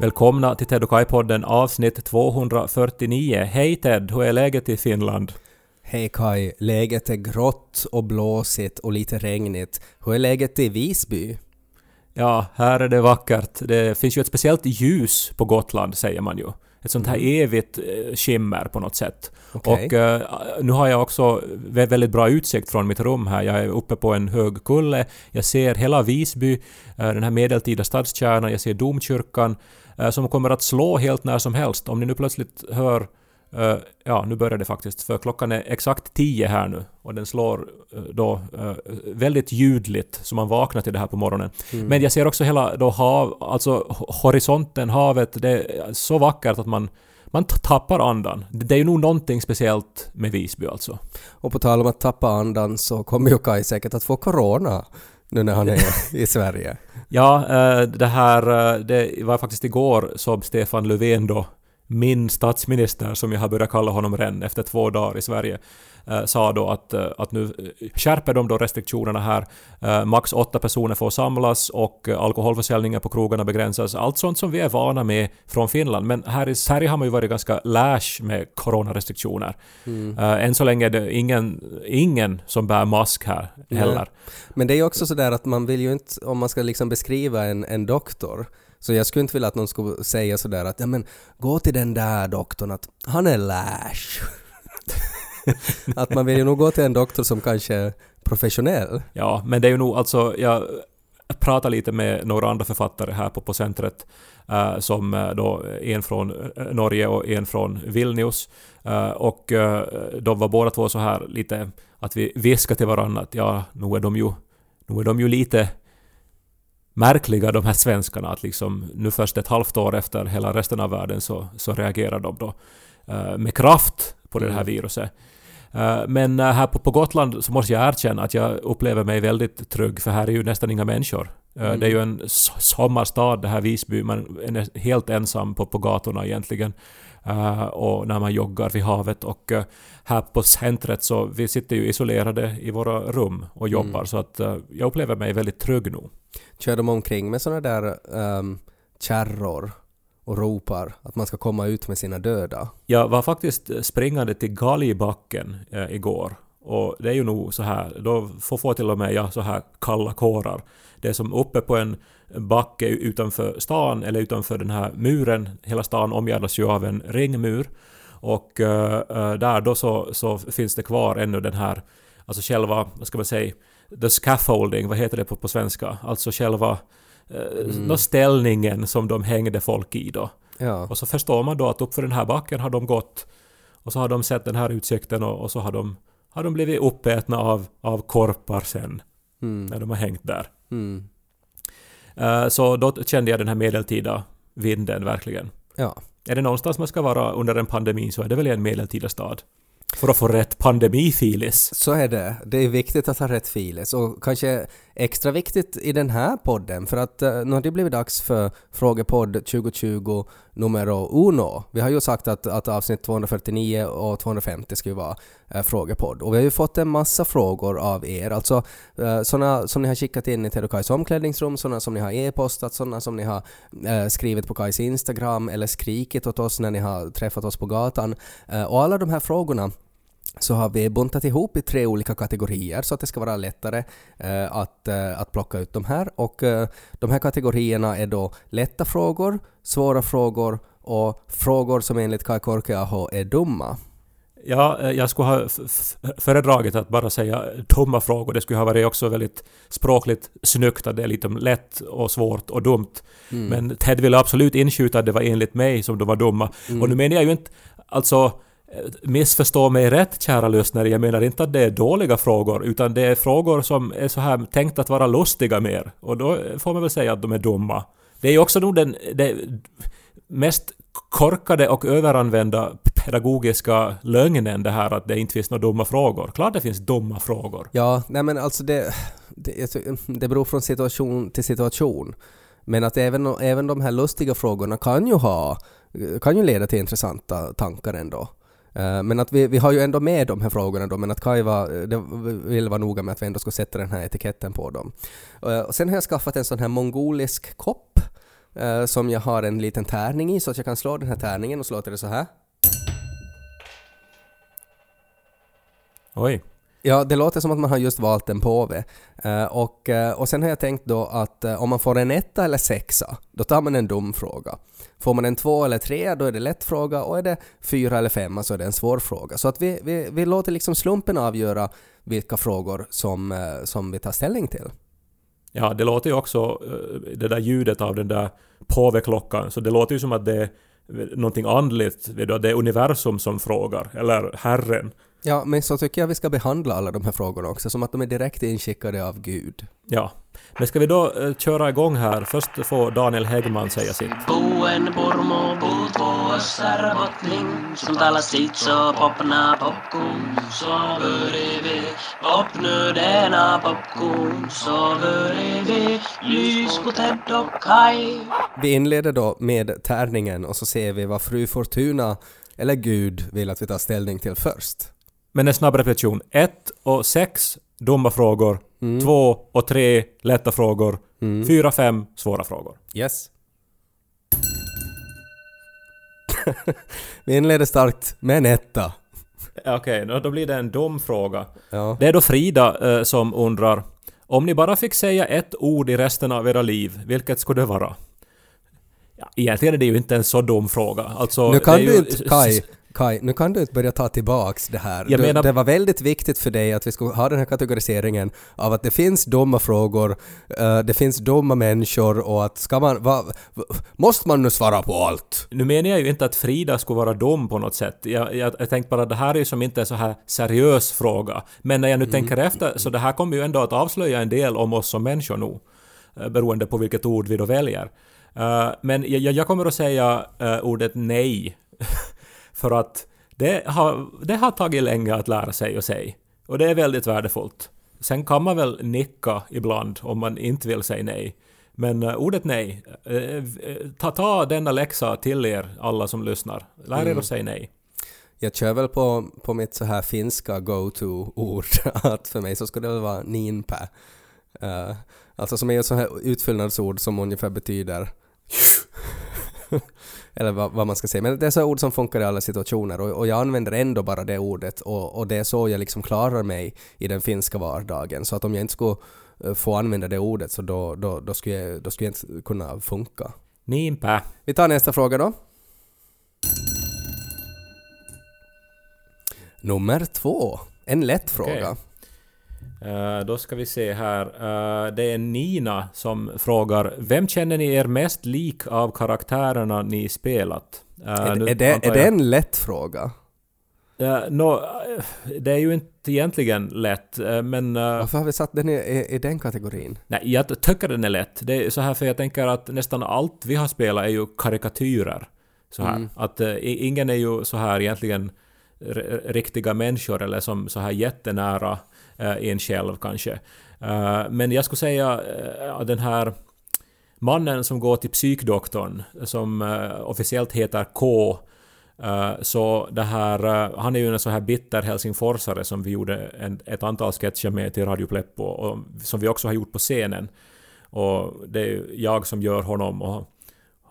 Välkomna till Ted och Kai-podden avsnitt 249. Hej Ted, hur är läget i Finland? Hej Kai, läget är grått och blåsigt och lite regnigt. Hur är läget i Visby? Ja, här är det vackert. Det finns ju ett speciellt ljus på Gotland, säger man ju. Ett sånt här evigt eh, skimmer på något sätt. Okej. Och eh, nu har jag också vä- väldigt bra utsikt från mitt rum här. Jag är uppe på en hög kulle. Jag ser hela Visby, eh, den här medeltida stadskärnan. Jag ser domkyrkan som kommer att slå helt när som helst. Om ni nu plötsligt hör eh, ja, nu börjar det faktiskt, för klockan är exakt tio här nu och den slår eh, då eh, väldigt ljudligt så man vaknar till det här på morgonen. Men jag ser också hela då hav, alltså ho- horisonten, havet, det är så vackert att man man tappar andan. Det är ju nog någonting speciellt med Visby alltså. Och på tal om att tappa andan så kommer ju Kai säkert att få corona nu när han är i Sverige. Ja, eh, det här, eh, det var faktiskt igår som Stefan Löfven då, min statsminister som jag har börjat kalla honom redan efter två dagar i Sverige, sa då att, eh, att nu eh, skärper de då restriktionerna här. Eh, Max åtta personer får samlas och eh, alkoholförsäljningen på krogarna begränsas. Allt sånt som vi är vana med från Finland. Men här i Sverige har man ju varit ganska lash med coronarestriktioner. Eh, Än så länge är det ingen, ingen som bär mask här heller. Men det är ju också sådär att man vill ju inte, om man ska liksom beskriva en, en doktor, så jag skulle inte vilja att någon skulle säga sådär att ja men gå till den där doktorn att han är lash. att man vill ju nog gå till en doktor som kanske är professionell. Ja, men det är ju nog alltså, jag pratar lite med några andra författare här på, på centret, eh, som eh, då en från eh, Norge och en från Vilnius. Eh, och eh, de var båda två så här lite att vi viskade till varandra att ja, nu är de ju, nu är de ju lite märkliga de här svenskarna att liksom nu först ett halvt år efter hela resten av världen så, så reagerar de då med kraft på det här viruset. Eh, Men eh, här på, på Gotland så måste jag erkänna att jag upplever mig väldigt trygg för här är ju nästan inga människor. Eh, Det är ju en sommarstad det här Visby, man är helt ensam på, på gatorna egentligen. Eh, och när man joggar vid havet och eh, här på centret så vi sitter ju isolerade i våra rum och jobbar så att eh, jag upplever mig väldigt trygg nu. Kör de omkring med såna där um, kärror och ropar att man ska komma ut med sina döda. Jag var faktiskt eh, springande till Galgbacken eh, igår. Och det är ju nog så här, då får få till och med jag så här kalla kårar. Det är som uppe på en backe utanför stan, eller utanför den här muren. Hela stan omgärdas ju av en ringmur. Och eh, eh, där då så, så finns det kvar ännu den här, alltså själva, vad ska man säga, the scaffolding, vad heter det på, på svenska? Alltså själva nå ställningen som de hängde folk i då. Ja. Och så förstår man då att uppför den här backen har de gått och så har de sett den här utsikten och, och så har de, har de blivit uppätna av, av korpar sen när de har hängt där. Mm. Eh, så då kände jag den här medeltida vinden verkligen. Ja. Är det någonstans man ska vara under en pandemi så är det väl i en medeltida stad. För att få rätt pandemifilis. Så är det. Det är viktigt att ha rätt files och kanske extra viktigt i den här podden för att eh, nu har det blivit dags för Frågepodd 2020 numero uno. Vi har ju sagt att, att avsnitt 249 och 250 ska ju vara eh, Frågepodd och vi har ju fått en massa frågor av er, alltså eh, sådana som ni har skickat in i Ted Kajs omklädningsrum, sådana som ni har e-postat, sådana som ni har eh, skrivit på Kajs Instagram eller skrikit åt oss när ni har träffat oss på gatan. Eh, och alla de här frågorna så har vi buntat ihop i tre olika kategorier så att det ska vara lättare eh, att, eh, att plocka ut de här. Och eh, de här kategorierna är då lätta frågor, svåra frågor och frågor som enligt Kai Korkeaho är dumma. Ja, eh, jag skulle ha föredragit att bara säga dumma frågor. Det skulle ha varit också väldigt språkligt snyggt att det är lite lätt och svårt och dumt. Men Ted ville absolut inskjuta att det var enligt mig som de var dumma. Och nu menar jag ju inte... Alltså, Eh, missförstå mig rätt kära lyssnare, jag menar inte att det är dåliga frågor utan det är frågor som är så här tänkt att vara lustiga mer. Och då eh, får man väl säga att de är dumma. Det är ju också nog den det mest korkade och överanvända pedagogiska lögnen det här att det inte finns några dumma frågor. Klart det finns dumma frågor. Ja, nej men alltså det, det, mm, det beror från situation till situation. Men att även, även de här lustiga frågorna kan ju ha, eh, kan ju leda till intressanta tankar ändå. Eh, Men att vi, vi har ju ändå med de här frågorna då, men att Kai var, det vill vara noga med att vi ändå ska sätta den här etiketten på dem. Eh, Och sen har jag skaffat en sån här mongolisk kopp eh, som jag har en liten tärning i så att jag kan slå den här tärningen och så låter det så här. Oj. Ja, det låter som att man har just valt en påve. Eh, och, eh, och sen har jag tänkt då att eh, om man får en etta eller sexa, då tar man en dum fråga. Får man en två eller tre, då är det lätt fråga och är det fyra eller femma så är det en svår fråga. Så att vi, vi, vi låter liksom slumpen avgöra vilka frågor som, eh, som vi tar ställning till. Ja, det låter ju också, eh, det där ljudet av den där påveklockan, så det låter ju som att det är någonting andligt, att det är universum som frågar, eller Herren. Ja, men så tycker jag vi ska behandla alla de här frågorna också, som att de är direkt inskickade av Gud. Ja. Men ska vi då eh, köra igång här? Först får Daniel Häggman säga sitt. Vi inleder då med tärningen och så ser vi vad fru Fortuna eller Gud vill att vi tar ställning till först. Men en snabb repetition. 1 och 6 dumma frågor. 2 och 3 lätta frågor. 4 5 svåra frågor. Yes. vi inleder starkt med en etta. Okej, då- då blir det en dum fråga. Ja. Det är då Frida eh, som undrar om ni bara fick säga ett ord i resten av era liv, vilket skulle det vara? Ja, egentligen är det ju inte en så dum fråga. Alltså, Nu kan är du ju- inte, Kai, Kai, nu kan du inte börja ta tillbaks det här. Jag menar- Det var väldigt viktigt för dig att vi skulle ha den här kategoriseringen av att det finns dumma frågor, eh, det finns dumma människor och att ska man... Va, måste man nu svara på allt? Nu menar jag ju inte att Frida skulle vara dum på något sätt. Jag, jag, jag tänkte bara att det här är ju som inte en så här seriös fråga. Men när jag nu tänker efter, så det här kommer ju ändå att avslöja en del om oss som människor nog. eh, Beroende på vilket ord vi då väljer. Eh, men jag, jag kommer att säga ordet nej. För att det har, det har tagit länge att lära sig att säga. Och det är väldigt värdefullt. Sen kan man väl nicka ibland om man inte vill säga nej. Men eh, ordet nej, eh, eh, ta, ta denna läxa till er alla som lyssnar. Lär er att säga nej. Jag kör väl på, på mitt så här finska go-to-ord att för mig så skulle det vara ninpä. Uh, alltså som är ett så här utfyllnadsord som ungefär betyder eller vad, vad man ska säga. Men det är så ord som funkar i alla situationer och, och jag använder ändå bara det ordet och, och det är så jag liksom klarar mig i den finska vardagen. Så att om jag inte skulle eh, få använda det ordet så då, då, då, skulle, jag, då skulle jag inte kunna funka. Niinpä. Vi tar nästa fråga då. Nummer två. En lätt fråga. Eh, då ska vi se här. Eh, det är Nina som frågar Vem känner ni er mest lik av karaktärerna ni spelat? Eh, Är, nu är, det, antar är det jag- en lätt fråga? Eh, det är ju inte egentligen lätt, men... Varför har vi satt den i, i, i den kategorin? Nej, jag tycker den är lätt. Det är så här för jag tänker att nästan allt vi har spelat är ju karikatyrer. Så här. Att eh, i- ingen är ju så här egentligen riktiga människor eller som så här jättenära Eh, en själv kanske. Eh, men jag skulle säga eh, att den här mannen som går till psykdoktorn som officiellt heter K så det här, han är ju en sån här bitter helsingforsare som vi gjorde en, ett antal sketcher med till Radio Pleppo och som vi också har gjort på scenen. Och det är ju jag som gör honom och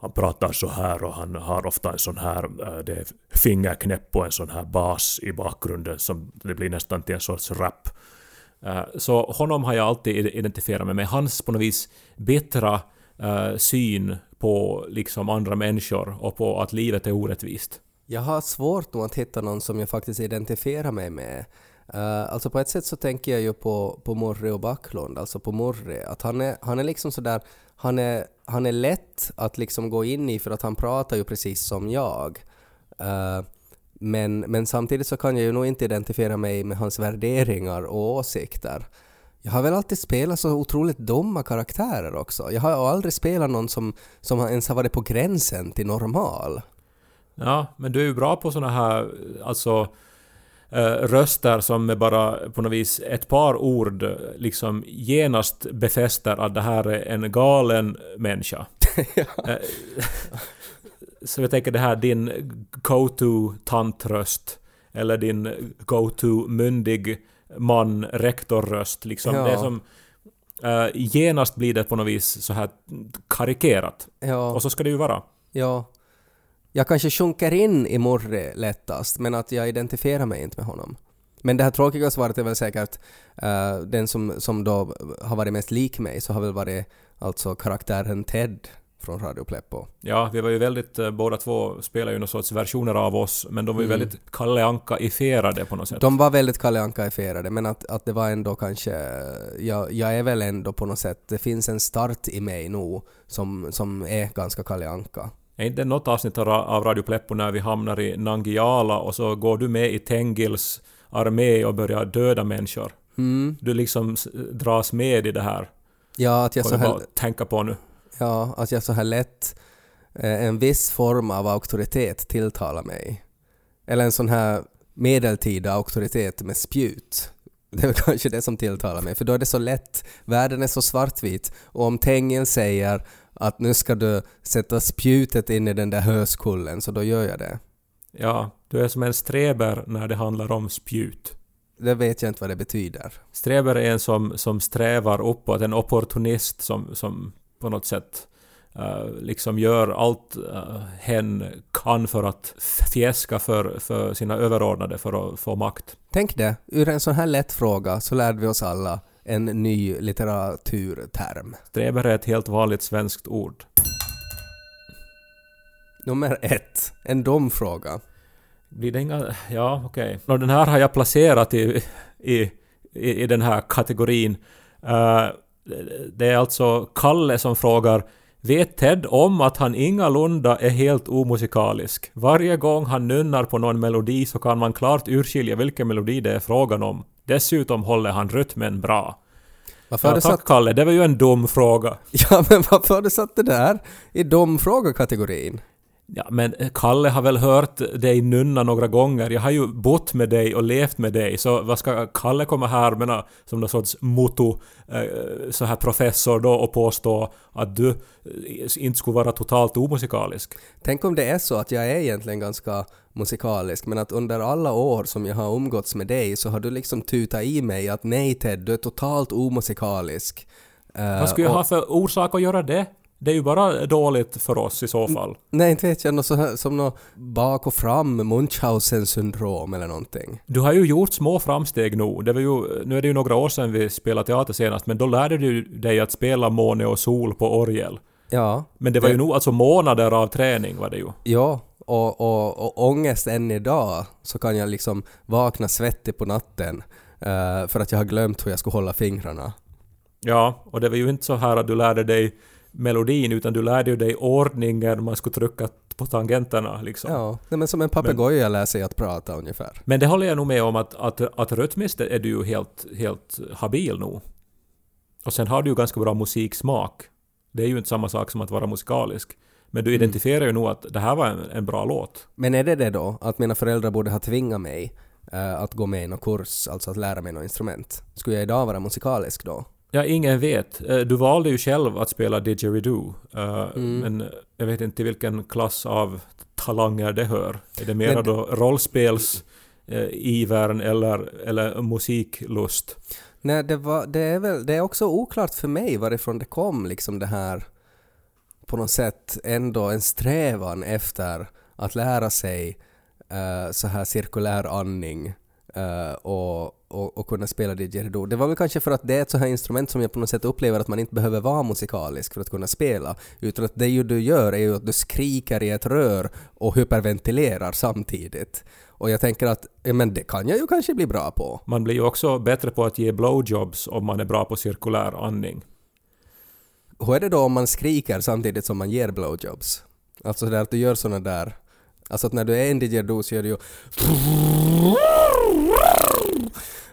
han pratar så här och han har ofta en sån här det är fingerknäpp och en sån här bas i bakgrunden som det blir nästan till en sorts rap. Eh, så honom har jag alltid identifierat mig med. Hans på något vis bättre eh, syn på liksom andra människor och på att livet är orättvist. Jag har svårt nog att hitta någon som jag faktiskt identifierar mig med. Uh, alltså på ett sätt så tänker jag ju på, på Morre och Backlund, alltså på Morre. Att han är, han är liksom sådär, han är, han är lätt att liksom gå in i för att han pratar ju precis som jag. Uh, men, men samtidigt så kan jag ju nog inte identifiera mig med hans värderingar och åsikter. Jag har väl alltid spelat så otroligt dumma karaktärer också. Jag har aldrig spelat någon som, som ens har varit på gränsen till normal. Ja, men du är ju bra på såna här, alltså eh, röster som med bara på något vis ett par ord liksom genast befäster att det här är en galen människa. Eh, Så jag tänker det här din go-to tantröst eller din go-to myndig man rektorröst liksom. Ja. Det är som eh, genast blir det på något vis så här karikerat. Ja. Och så ska det ju vara. Ja. Jag kanske sjunker in i Murri lättast, men att jag identifierar mig inte med honom. Men det här tråkiga svaret är väl säkert eh, den som, som då har varit mest lik mig, så har väl varit alltså karaktären Ted från Radio Pleppo. Ja, vi var ju väldigt, eh, båda två spelar ju någon sorts versioner av oss, men de var ju Mm. väldigt Kalle Anka-ifierade på något sätt. De var väldigt Kalle Anka-ifierade, men att, att det var ändå kanske... Jag, jag är väl ändå på något sätt... Det finns en start i mig nu som, som är ganska Kalle Anka. Är inte något avsnitt av Ra- av Radio Pleppo när vi hamnar i Nangiala och så går du med i Tengils armé och börjar döda människor? Mm. Du liksom dras med i det här. Ja, att jag så bara tänka på nu. Ja, att jag så här lätt eh, en viss form av auktoritet tilltalar mig. Eller en sån här medeltida auktoritet med spjut. Det är kanske det som tilltalar mig, för då är det så lätt. Världen är så svartvit och om Tengil säger att nu ska du sätta spjutet in i den där höskullen, så då gör jag det. Ja, du är som en streber när det handlar om spjut. Det vet jag inte vad det betyder. Streber är en som, som strävar uppåt, en opportunist som, som på något sätt eh, liksom gör allt uh, hen kan för att fjäska för, för sina överordnade för att få makt. Tänk det, ur en sån här lätt fråga så lärde vi oss alla en ny litteraturterm. Streber är ett helt vanligt svenskt ord. Nummer ett, en dum fråga. Blir det inga... Ja, okej. Okay. Den här har jag placerat i, i, i, i den här kategorin. Eh, det är alltså Kalle som frågar Vet Ted om att han ingalunda är helt omusikalisk? Varje gång han nunnar på någon melodi så kan man klart urskilja vilken melodi det är frågan om. Dessutom håller han rytmen bra. Varför Ja, tack satt, Kalle, det var ju en dum fråga. ja, men varför har du satt det där i dum frågekategorin? Ja, men Kalle har väl hört dig nunna några gånger. Jag har ju bott med dig och levt med dig, så vad ska Kalle komma här med som någon sorts moto, eh, så här professor då och påstå att du eh, inte skulle vara totalt omusikalisk? Tänk om det är så att jag är egentligen ganska musikalisk, men att under alla år som jag har umgåtts med dig så har du liksom tutat i mig att nej Ted, du är totalt omusikalisk. Eh, Vad skulle jag och- ha för orsak att göra det? Det är ju bara dåligt för oss i så fall. Nej, inte vet jag, något så här, som något bak och fram Munchausen syndrom eller någonting. Du har ju gjort små framsteg nu. Det var ju, nu är det ju några år sedan vi spelade teater senast, men då lärde du dig att spela måne och sol på orgel. Ja, Men det var ju Det- nog alltså månader av träning var det ju. ja. Och, och, och ångest än idag så kan jag liksom vakna svettig på natten eh, för att jag har glömt hur jag ska hålla fingrarna. Ja, och det var ju inte så här att du lärde dig melodin utan du lärde ju dig ordningen man skulle trycka på tangenterna liksom. Ja, nej, men som en papegoja lär sig att prata ungefär. Men det håller jag nog med om att, att, att rytmiskt är du ju helt, helt habil nog. Och sen har du ju ganska bra musiksmak. Det är ju inte samma sak som att vara musikalisk. Men du identifierar ju nog att det här var en, en bra låt. Men är det det då, att mina föräldrar borde ha tvingat mig eh, att gå med i någon kurs, alltså att lära mig något instrument? Skulle jag idag vara musikalisk då? Ja, ingen vet. Eh, Du valde ju själv att spela didgeridoo. eh, Mm. Men jag vet inte vilken klass av talanger det hör. Är det mera Men- då rollspels eh, ivern eller, eller musiklust? Nej, det, var, det är väl, det är också oklart för mig varifrån det kom liksom det här på något sätt ändå en strävan efter att lära sig eh, så här cirkulär andning eh, och, och, och kunna spela didgeridoo. Det var väl kanske för att det är ett så här instrument som jag på något sätt upplever att man inte behöver vara musikalisk för att kunna spela, utan att det ju du gör är ju att du skriker i ett rör och hyperventilerar samtidigt. Och jag tänker att men det kan jag ju kanske bli bra på. Man blir ju också bättre på att ge blowjobs om man är bra på cirkulär andning. Hur är det då om man skriker samtidigt som man ger blowjobs? Alltså där att du gör såna där Alltså att när du är en didgeridoo så gör du ju...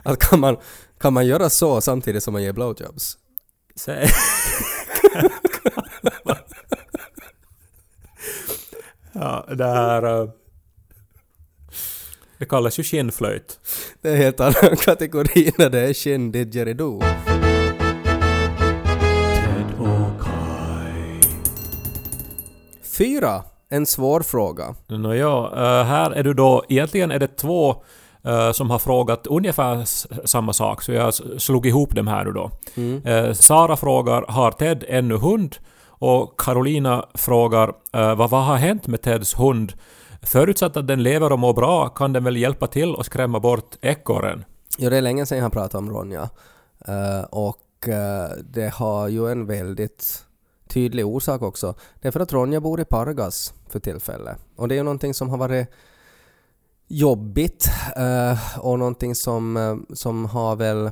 Att kan man, kan man göra så samtidigt som man ger blowjobs? Säg. ja, det här... eh, Det kallas ju skinnflöjt. Det är en helt annan kategori när det är shin didgeridoo. Fyra. En svår fråga. Nåja, eh, här är du då... Egentligen är det två som har frågat ungefär samma sak, så jag slog ihop dem här nu då. Eh, Sara frågar ”Har Ted ännu hund?” och Carolina frågar eh, vad, “Vad har hänt med Teds hund?” Förutsatt att den lever och mår bra kan den väl hjälpa till och skrämma bort ekorren? Ja, det är länge sedan jag har pratat om Ronja. Eh, och eh, det har ju en väldigt tydlig orsak också. Det är för att Ronja bor i Pargas för tillfället. Och det är ju någonting som har varit jobbigt eh, och någonting som, eh, som har väl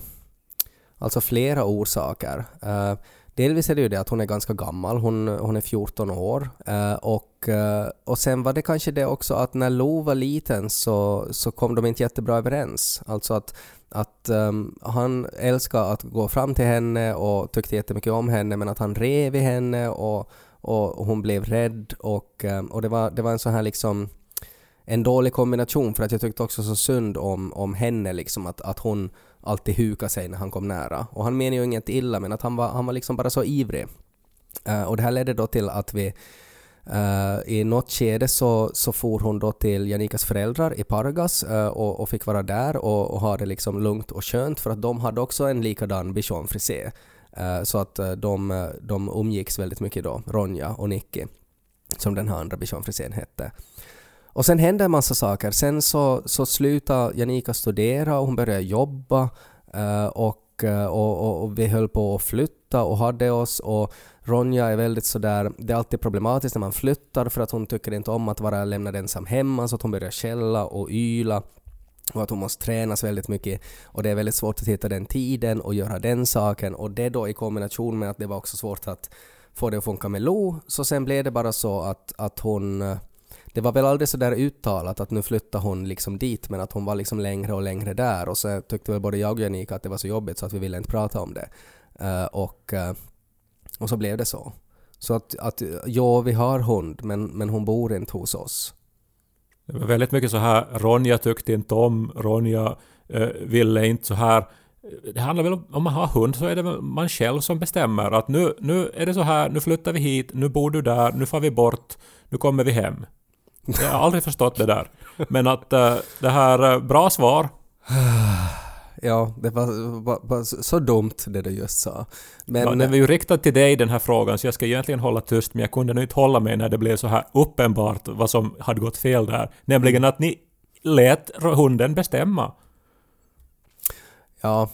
alltså flera orsaker. Eh, delvis är det ju det att hon är ganska gammal, hon, hon är 14 år. Och, och sen var det kanske det också att när Lo var liten så, så kom de inte jättebra överens. Alltså att, att um, han älskade att gå fram till henne och tyckte jättemycket om henne men att han rev i henne och, och hon blev rädd och, ehm, och det, var, det var en sån här liksom en dålig kombination för att jag tyckte också så synd om, om henne liksom att, att hon alltid hukade sig när han kom nära. Och han menar ju inget illa men att han var, han var liksom bara så ivrig. Uh, och det här ledde då till att vi uh, i något skede så, så for hon då till Janikas föräldrar i Pargas uh, och, och fick vara där och, och ha det liksom lugnt och skönt för att de hade också en likadan bichon-frisé. Så att de, de umgicks väldigt mycket då, Ronja och Nicky, som den här andra bichon-frisén hette. Och sen hände en massa saker. Sen så, så slutade Janika studera och hon började jobba eh, och, eh, och, och, och vi höll på att flytta och hade oss. Och Ronja är väldigt sådär, det är alltid problematiskt när man flyttar för att hon tycker inte om att vara lämnad ensam hemma så att hon börjar skälla och yla. Och att hon måste tränas väldigt mycket. Och det är väldigt svårt att hitta den tiden och göra den saken. Och det då i kombination med att det var också svårt att få det att funka med Lo. Så sen blev det bara så att, att hon eh, det var väl aldrig så där uttalat att nu flyttar hon liksom dit men att hon var liksom längre och längre där och så tyckte väl både jag och Janika att det var så jobbigt så att vi ville inte prata om det. Uh, och, uh, och så blev det så. Så att, att ja, vi har hund men, men hon bor inte hos oss. Det var väldigt mycket så här, Ronja tyckte inte om, Ronja eh, ville inte så här. Det handlar väl om, om man har hund så är det man själv som bestämmer att nu, nu är det så här, nu flyttar vi hit, nu bor du där, nu får vi bort, nu kommer vi hem. Jag har aldrig förstått det där. Men att eh, det här, eh, bra svar. Ja, det var, var, var så dumt det du just sa. Men, Ja, den var ju riktad till dig den här frågan så jag ska egentligen hålla tyst men jag kunde nu inte hålla mig när det blev så här uppenbart vad som hade gått fel där. Nämligen att ni lät hunden bestämma. Ja.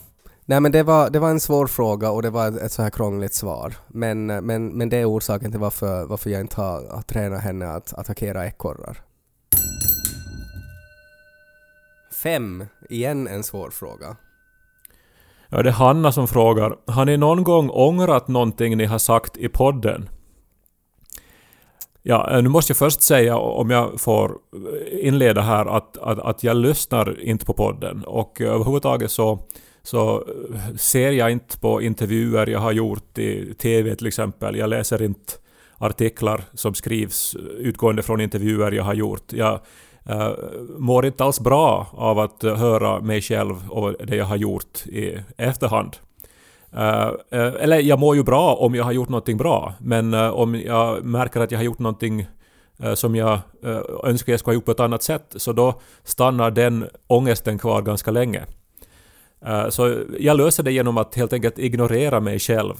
Nej men det var, det var en svår fråga och det var ett, så här krångligt svar. Men, men, men det är orsaken till varför, varför jag inte har, har tränat henne att attackera ekorrar. Fem. Igen en svår fråga. Ja, det är Hanna som frågar. Har ni någon gång ångrat någonting ni har sagt i podden? Ja, eh, nu måste jag först säga, om jag får inleda här, att, att, att jag lyssnar inte på podden. Och eh, överhuvudtaget så, så eh, ser jag inte på intervjuer jag har gjort i TV till exempel. Jag läser inte artiklar som skrivs eh, utgående från intervjuer jag har gjort. Jag uh, mår inte alls bra av att höra mig själv och det jag har gjort i efterhand. Uh, uh, eller jag mår ju bra om jag har gjort någonting bra, men uh, om jag märker att jag har gjort någonting som jag eh, önskar jag skulle ha gjort på ett annat sätt, så då stannar den ångesten kvar ganska länge. Uh, så jag löser det genom att helt enkelt ignorera mig själv.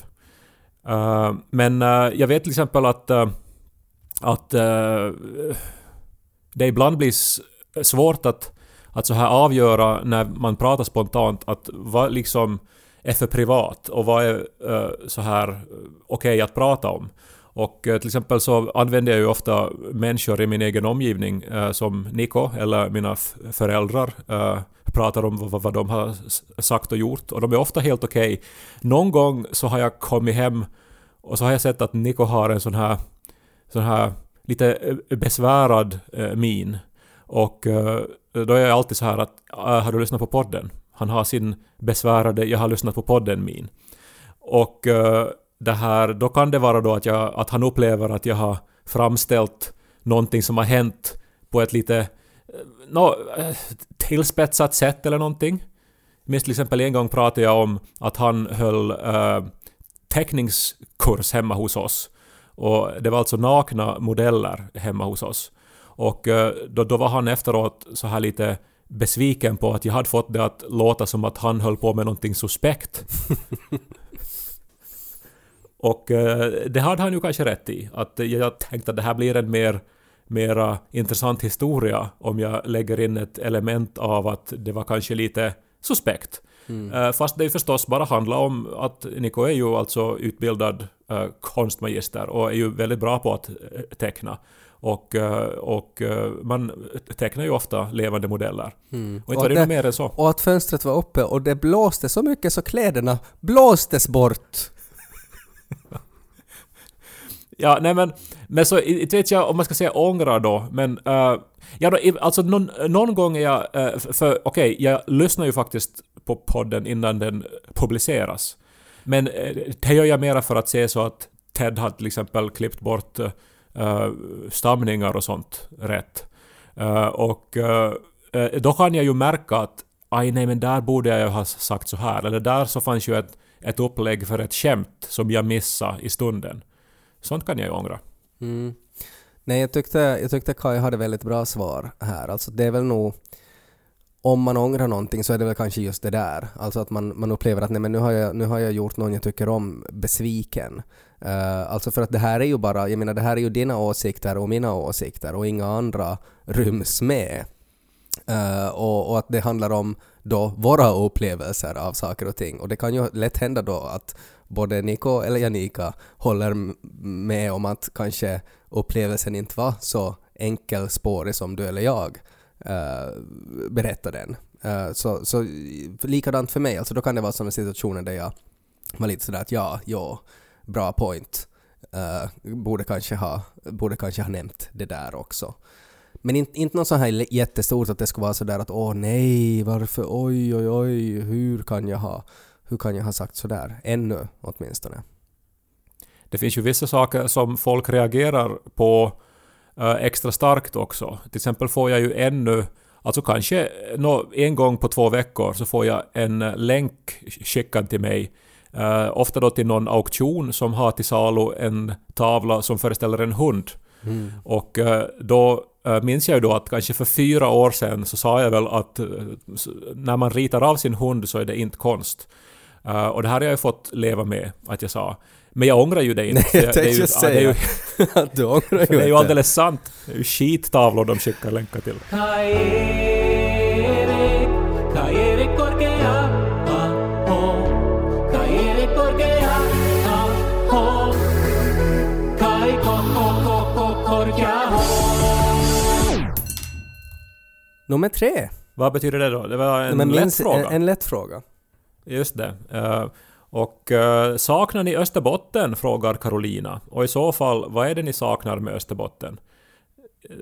Uh, men uh, jag vet till exempel att, att det ibland blir svårt att, att så här avgöra när man pratar spontant att vad liksom är för privat och vad är så här okej okej att prata om. Och till exempel så använder jag ju ofta människor i min egen omgivning eh, som Niko eller mina föräldrar eh, pratar om vad, vad de har sagt och gjort och de är ofta helt okej. Någon gång så har jag kommit hem och så har jag sett att Niko har en sån här, sån här lite eh, besvärad eh, min. Och eh, då är jag alltid så här att ah, har du lyssnat på podden? Han har sin besvärade jag har lyssnat på podden min. Och eh, det här, då kan det vara då att, jag, att han upplever att jag har framställt någonting som har hänt på ett lite no, tillspetsat sätt eller någonting. Jag minns till exempel en gång pratade jag om att han höll uh, teckningskurs hemma hos oss. Och det var alltså nakna modeller hemma hos oss. Och eh, då, då var han efteråt så här lite besviken på att jag hade fått det att låta som att han höll på med någonting suspekt. Och eh, det hade han ju kanske rätt i. Att jag tänkte att det här blir en mer mera intressant historia om jag lägger in ett element av att det var kanske lite suspekt. Eh, Fast det förstås bara handlar om att Niko är ju alltså utbildad eh, konstmagister och är ju väldigt bra på att eh, teckna. Och, och man tecknar ju ofta levande modeller. Och inte Och var det det- mer än så. Och att fönstret var uppe och det blåste så mycket så kläderna blåstes bort. Ja, nej men, men så inte vet jag om man ska säga ångra då, men uh, ja då, alltså någon, någon gång är jag, Uh, för okej, jag lyssnar ju faktiskt på podden innan den publiceras. Men uh, det gör jag mera för att se så att Ted har till exempel klippt bort uh, stamningar och sånt rätt. Uh, och uh, då kan jag ju märka att aj nej men där borde jag ju ha sagt så här, eller där så fanns ju ett, ett upplägg för ett skämt som jag missade i stunden. Sånt kan jag ju ångra. Mm. Nej, jag tyckte, jag tyckte Kai hade väldigt bra svar här. Alltså det är väl nog... Om man ångrar någonting så är det väl kanske just det där. Alltså att man, man upplever att nej men nu har, jag, nu har jag gjort någon jag tycker om besviken. Uh, alltså för att det här är ju bara, jag menar det här är ju dina åsikter och mina åsikter och inga andra ryms med. Uh, och, och att det handlar om då våra upplevelser av saker och ting. Och det kan ju lätt hända då att både Niko eller Janika håller med om att kanske upplevelsen inte var så enkelspårig som du eller jag eh, uh, berättar den. Uh, så, så likadant för mig, alltså då kan det vara sådana situationer där jag var lite sådär att ja, ja, bra point. Uh, borde, kanske ha, borde kanske ha nämnt det där också. Men inte, inte något så här jättestort att det skulle vara sådär att åh nej, varför, oj oj oj, hur kan jag ha, hur kan jag ha sagt sådär? Ännu åtminstone. Det finns ju vissa saker som folk reagerar på eh, extra starkt också. Till exempel får jag ju ännu, alltså kanske nå, en gång på två veckor så får jag en eh, länk skickad till mig. Eh, ofta då till någon auktion som har till salu en tavla som föreställer en hund. Och eh, då minns jag ju då att kanske för fyra år sedan så sa jag väl att när man ritar av sin hund så är det inte konst. Eh, och det här har jag ju fått leva med att jag sa. Men jag ångrar ju det inte. Nej, jag det är ju- tänkte ja, det är ju- säga att du ångrar ju för det är ju inte. alldeles sant. Det är ju skittavlor de skickar länkar till. Nummer tre. Vad betyder det då? Det var en lätt fråga. En, en lätt fråga. Just det. Eh, och eh, saknar ni Österbotten? frågar Carolina. Och i så fall, vad är det ni saknar med Österbotten? Eh,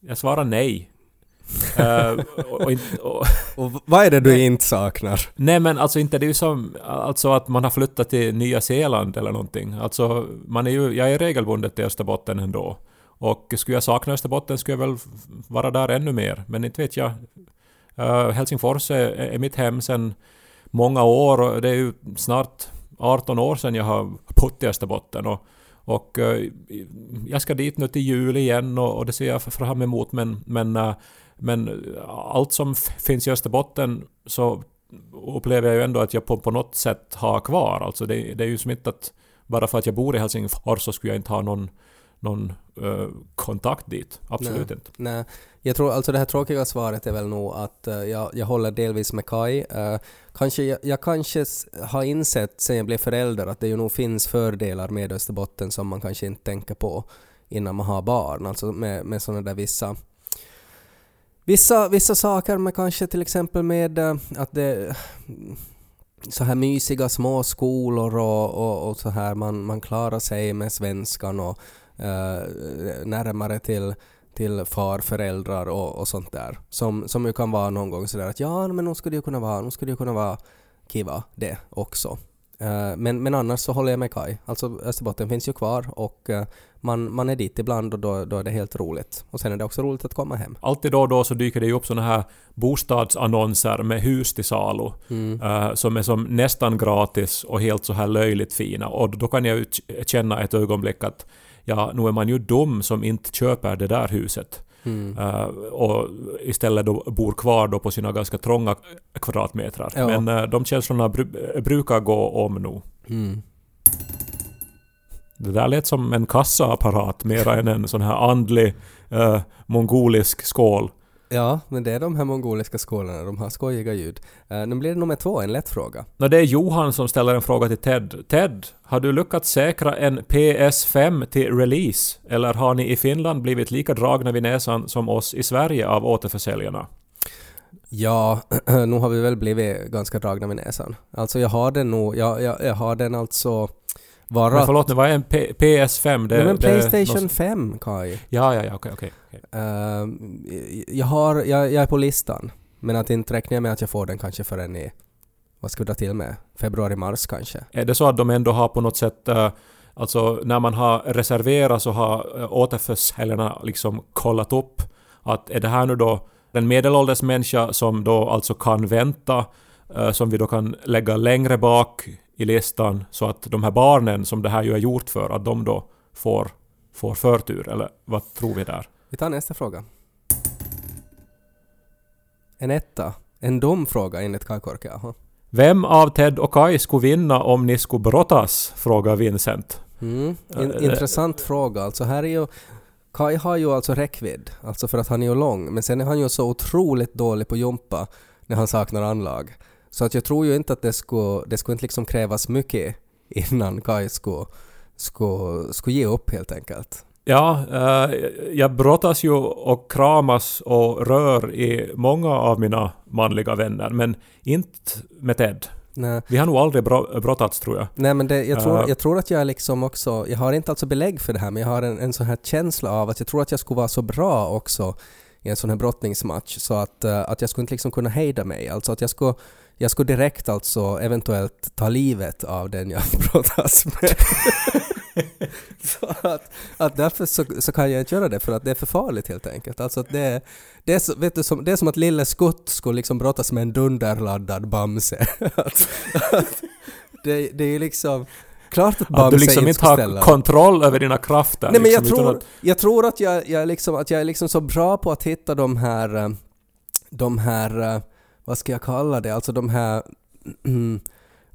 jag svarar nej. Och, och, och, Och vad är det du inte saknar? nej men alltså inte det är ju som alltså att man har flyttat till Nya Zeeland eller någonting. Alltså man är ju, jag är regelbundet till Österbotten ändå. Och skulle jag sakna Österbotten skulle jag väl vara där ännu mer. Men inte vet jag. Eh, Helsingfors är, är mitt hem sedan många år och det är ju snart 18 år sedan jag har bott i Österbotten. Och, och eh, jag ska dit nu till jul igen och, och det ser jag fram emot men, men, eh, men allt som finns i Österbotten så upplever jag ju ändå att jag på, på något sätt har kvar. Alltså det, det är ju som inte att bara för att jag bor i Helsingfors så skulle jag inte ha någon, någon eh, kontakt dit. Absolut Nej. inte. Nej, jag tror alltså det här tråkiga svaret är väl nog att eh, jag, jag håller delvis med Kai. Eh, kanske, jag, jag kanske har insett sen jag blev förälder att det ju nog finns fördelar med Österbotten som man kanske inte tänker på innan man har barn. Alltså med, med sådana där vissa Vissa, vissa saker med kanske till exempel med eh, att det så här mysiga små skolor och, och, och så här man, man klarar sig med svenskan och närmare till till farföräldrar och, och sånt där. Som, som ju kan vara någon gång sådär att ja, men nu skulle ju kunna vara, nu skulle ju kunna vara kiva det också. Eh, men, men annars så håller jag med Kai. Alltså Österbotten finns ju kvar och eh, man, man är dit ibland och då, då är det helt roligt. Och sen är det också roligt att komma hem. Alltid då och då så dyker det ju upp såna här bostadsannonser med hus till salu. Mm. eh, som är som nästan gratis och helt så här löjligt fina. Och då kan jag ju känna ett ögonblick att ja, nu är man ju dum som inte köper det där huset. Mm. Eh, och istället då bor kvar då på sina ganska trånga kvadratmetrar. Ja. Men eh, de känslorna bru- brukar gå om nu. Mm. Det där lät som en kassaapparat mera än en sån här andlig eh, mongolisk skål. Ja, men det är de här mongoliska skålarna, de har skojiga ljud. Eh, nu blir det nummer två, en lätt fråga. Nå, det är Johan som ställer en fråga till Ted. Ted, har du lyckats säkra en PS5 till release? Eller har ni i Finland blivit lika dragna vid näsan som oss i Sverige av återförsäljarna? Ja, nu har vi väl blivit ganska dragna med näsan. Alltså jag har den nog, jag, jag, jag har den alltså Men vara... förlåt, nu vad är en P- PS5? Det, Nej, men det Playstation något- 5, Kai. Ja, ja, ja, okej, okej. okej. Eh, jag, har, jag, jag är på listan, men att inte räknar jag med att jag får den kanske förrän i, vad ska vi dra till med, februari-mars kanske. Är det så att de ändå har på något sätt eh, Alltså när man har reserverat så har eh, återförsäljarna liksom kollat upp att är det här nu då en medelålders människa som då alltså kan vänta eh, som vi då kan lägga längre bak i listan så att de här barnen som det här ju är gjort för att de då får, får förtur eller vad tror vi där? Vi tar nästa fråga. En etta. En dum fråga enligt Kai Korkeaho. Vem av Ted och Kai skulle vinna om ni skulle brottas? frågar Vincent. Mm. In, Eh, intressant fråga. Alltså här är ju... Kai har ju alltså räckvidd, alltså för att han är ju lång, men sen är han ju så otroligt dålig på jumpa när han saknar anlag. Så att jag tror ju inte att det skulle, det skulle inte liksom krävas mycket innan Kai skulle, skulle, skulle ge upp helt enkelt. Ja, eh, jag brottas ju och kramas och rör i många av mina manliga vänner, men inte med Ted. Nej. Vi har nog aldrig bro- brottats tror jag. Nej men det, jag, tror, Ja. jag tror att jag liksom också, jag har inte alltså belägg för det här men jag har en, en sån här känsla av att jag tror att jag skulle vara så bra också i en sån här brottningsmatch så att, eh, att jag skulle inte liksom kunna hejda mig. Alltså att jag skulle, jag skulle direkt alltså eventuellt ta livet av den jag brottas med. så att, att därför så, så kan jag inte göra det för att det är för farligt helt enkelt. Alltså att det, det, är, så, vet du, som, det är som att lille Skutt skulle liksom brottas med en dunderladdad Bamse. att, att, det, det är liksom... Klart att Att du liksom inte har kontroll över dina krafter. Nej men jag liksom, utan tror, att- jag tror att, jag, jag, liksom, att jag är liksom så bra på att hitta de här, eh, de här, eh, vad ska jag kalla det, alltså de här,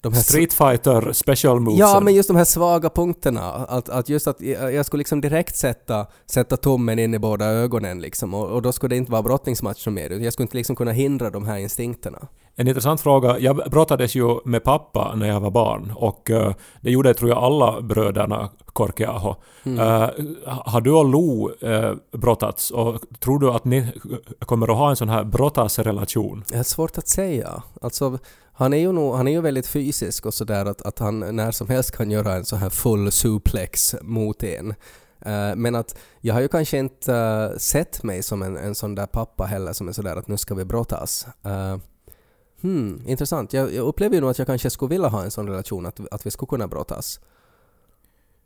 de här Street Fighter special moves. Ja, men just de här svaga punkterna. Att, att just att jag, skulle liksom direkt sätta, sätta tummen in i båda ögonen liksom och, och då skulle det inte vara brottningsmatch som mer. Jag skulle inte liksom kunna hindra de här instinkterna. En intressant fråga. Jag brottades ju med pappa när jag var barn och eh, det gjorde tror jag alla bröderna Korkeaho. Mm. Eh, har du och Lo uh, brottats och tror du att ni kommer att ha en sån här brottasrelation? Det är svårt att säga. Alltså, han är ju, nog, han är ju väldigt fysisk och sådär att, att han när som helst kan göra en så här full suplex mot en. Eh, men att jag har ju kanske inte eh, sett mig som en, en sån där pappa heller som är sådär att nu ska vi brottas. Hmm, intressant. Jag, jag upplever ju nog att jag kanske skulle vilja ha en sån relation att, att vi skulle kunna brottas.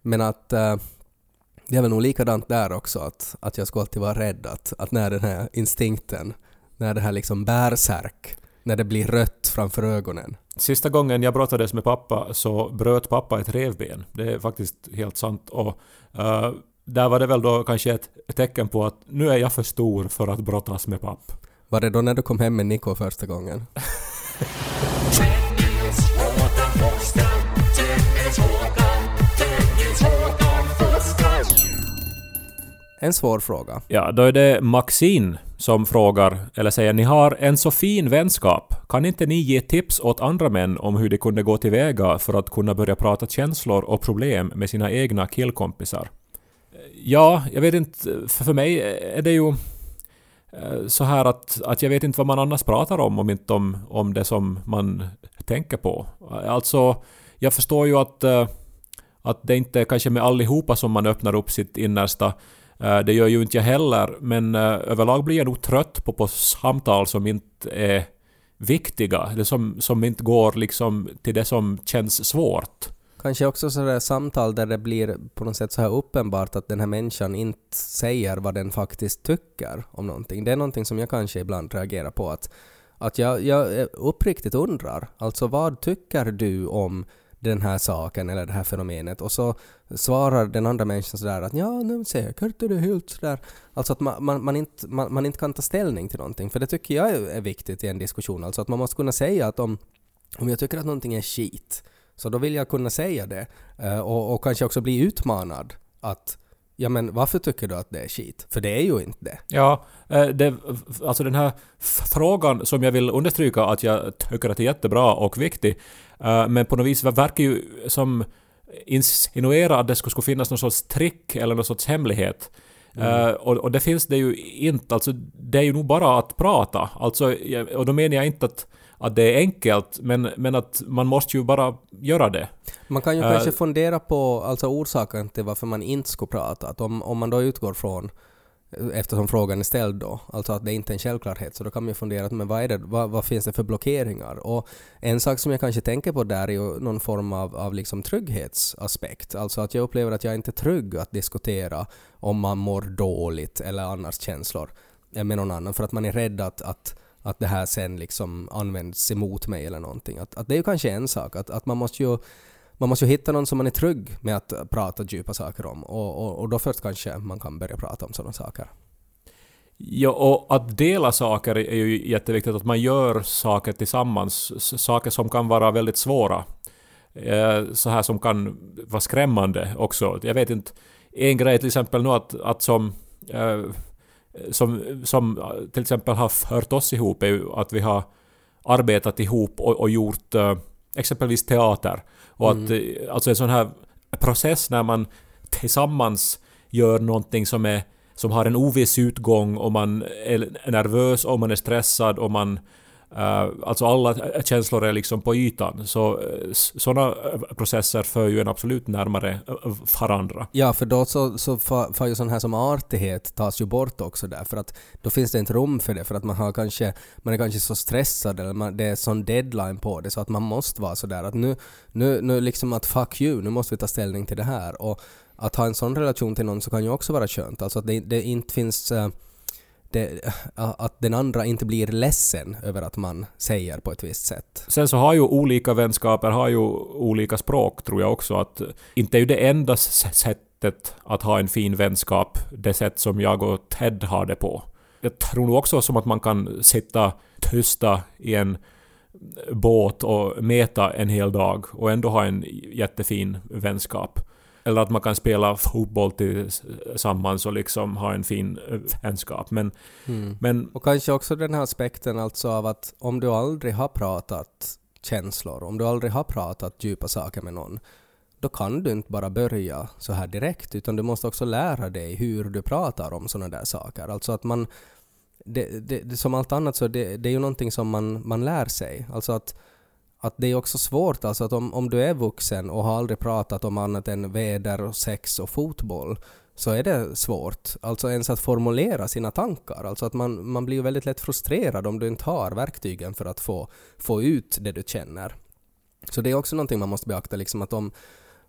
Men att eh, det är väl nog likadant där också att, att jag skulle alltid vara rädd att, att när den här instinkten, när det här liksom bärsärk, när det blir rött framför ögonen. Sista gången jag brottades med pappa så bröt pappa ett revben. Det är faktiskt helt sant. Och eh, där var det väl då kanske ett, tecken på att nu är jag för stor för att brottas med papp. Var det då när du kom hem med Nico första gången? En svår fråga. Ja, då är det Maxine som frågar, eller säger ni har en så fin vänskap. Kan inte ni ge tips åt andra män om hur de kunde gå tillväga för att kunna börja prata känslor och problem med sina egna killkompisar? Ja, jag vet inte. För mig är det ju Eh, så här att, att jag vet inte vad man annars pratar om, om inte om, om det som man tänker på. Eh, alltså, jag förstår ju att, eh, att det inte är kanske med allihopa som man öppnar upp sitt innersta. Det gör ju inte jag heller, men överlag blir jag nog trött på, på samtal som inte är viktiga, eller som, som inte går liksom till det som känns svårt. Kanske också sådär samtal där det blir på något sätt så här uppenbart att den här människan inte säger vad den faktiskt tycker om någonting. Det är någonting som jag kanske ibland reagerar på att, att jag, jag uppriktigt undrar, alltså vad tycker du om den här saken eller det här fenomenet och så svarar den andra människan sådär att ja, nu säkert är det helt sådär. Alltså att man, man, man, inte, man, man inte kan ta ställning till någonting för det tycker jag är är viktigt i en diskussion. Alltså att man måste kunna säga att om, om jag tycker att någonting är skit så då vill jag kunna säga det eh, och, och kanske också bli utmanad att ja men varför tycker du att det är skit? För det är ju inte det. Ja, eh, det, alltså den här frågan som jag vill understryka att jag tycker att är jättebra och viktig, eh, men på något vis verkar ju som insinuera att det skulle, finnas någon sorts trick eller någon sorts hemlighet. Eh, och, och det finns det ju inte, alltså det är ju nog bara att prata. Alltså, och då menar jag inte att, att det är enkelt, men, men att man måste ju bara göra det. Man kan ju Eh, kanske fundera på alltså orsaken till varför man inte skulle prata. Att om, om man då utgår från, eftersom frågan är ställd då, alltså att det inte är en självklarhet, så då kan man ju fundera men vad, är det, vad, vad finns det för blockeringar? Och en sak som jag kanske tänker på där är ju någon form av, av liksom trygghetsaspekt. Alltså att jag upplever att jag inte är trygg att diskutera om man mår dåligt eller annars känslor med någon annan för att man är rädd att, att att det här sen liksom används emot mig eller någonting. Att, att det är ju kanske en sak, att, att man måste ju man måste ju hitta någon som man är trygg med att prata djupa saker om och, och, och då först kanske man kan börja prata om sådana saker. Ja, och att dela saker är ju jätteviktigt, att man gör saker tillsammans. Saker som kan vara väldigt svåra. Eh, så här som kan vara skrämmande också. Jag vet inte, en grej till exempel nu att, att som, eh, som, som eh, till exempel har fört oss ihop är ju att vi har arbetat ihop och, och gjort eh, exempelvis teater. Och att eh, alltså en sån här process när man tillsammans gör någonting som är som har en oviss utgång och man är nervös och man är stressad och man... Eh, alltså alla känslor är liksom på ytan. Så eh, sådana eh, processer för ju en absolut närmare varandra. Ja, för då så, så får, ju sån här som artighet tas ju bort också där, för att då finns det inte rum för det, för att man har kanske, man är kanske så stressad eller man, det är sån deadline på det så att man måste vara sådär att nu, nu, nu liksom att fuck you, nu måste vi ta ställning till det här. Och att ha en sån relation till någon så kan ju också vara skönt, alltså att det, det inte finns det, äh, att den andra inte blir ledsen över att man säger på ett visst sätt. Sen så har ju olika vänskaper har ju olika språk tror jag också. Att inte är ju det enda sättet att ha en fin vänskap det sätt som jag och Ted har det på. Jag tror nog också som att man kan sitta tysta i en båt och meta en hel dag och ändå ha en jättefin vänskap. Eller att man kan spela fotboll tillsammans och liksom ha en fin eh, vänskap. Men, men Och kanske också den här aspekten alltså av att om du aldrig har pratat känslor, om du aldrig har pratat djupa saker med någon, då kan du inte bara börja så här direkt, utan du måste också lära dig hur du pratar om sådana där saker. Alltså att man, det, det, det, som allt annat så det, det är ju någonting som man, man lär sig. Alltså att, att det är också svårt, alltså att om, om du är vuxen och har aldrig pratat om annat än väder, och sex och fotboll, så är det svårt. Alltså ens att formulera sina tankar. Alltså att man, man blir ju väldigt lätt frustrerad om du inte har verktygen för att få, få ut det du känner. Så det är också någonting man måste beakta, liksom att om,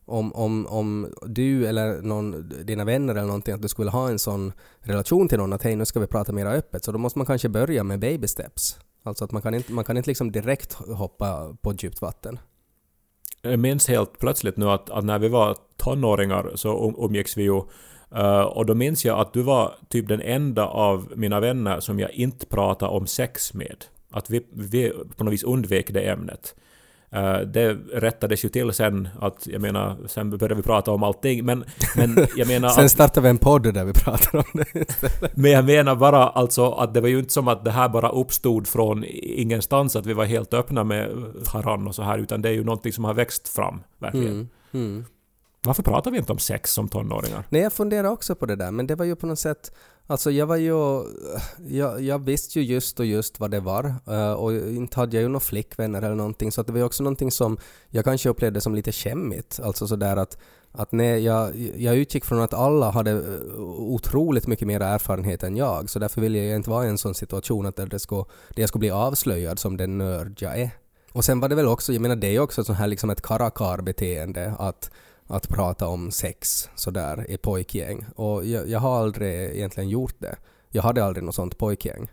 om, om, om du eller någon, dina vänner eller någonting, att du skulle ha en sån relation till någon att hej nu ska vi prata mer öppet, så då måste man kanske börja med baby steps. Alltså att man kan inte, man kan inte liksom direkt hoppa på djupt vatten. Jag minns helt plötsligt nu att, att när vi var tonåringar så um, umgicks vi ju Uh, och då minns jag att du var typ den enda av mina vänner som jag inte pratade om sex med. Att vi, vi på något vis undvek det ämnet. Eh, det rättades ju till sen att, jag menar, sen började vi prata om allting men, men jag menar Sen att, startar vi en podd där vi pratar om det. men jag menar bara alltså att det var ju inte som att det här bara uppstod från ingenstans att vi var helt öppna med varann och så här utan det är ju någonting som har växt fram verkligen. Mm, mm. Varför pratar vi inte om sex som tonåringar? Nej, jag funderar också på det där, men det var ju på något sätt... Alltså jag var ju... Jag, jag visste ju just och just vad det var eh, och inte hade jag ju några flickvänner eller någonting så att det var ju också någonting som jag kanske upplevde som lite skämmigt. Alltså sådär att, att nej, jag, jag utgick från att alla hade eh, otroligt mycket mer erfarenhet än jag så därför ville jag inte vara i en sån situation att det skulle, det jag skulle bli avslöjad som den nörd jag är. Och sen var det väl också, jag menar det är ju också sån här liksom ett karakar-beteende att att prata om sex sådär i pojkgäng. Och jag, jag har aldrig egentligen gjort det. Jag hade aldrig något sånt pojkgäng.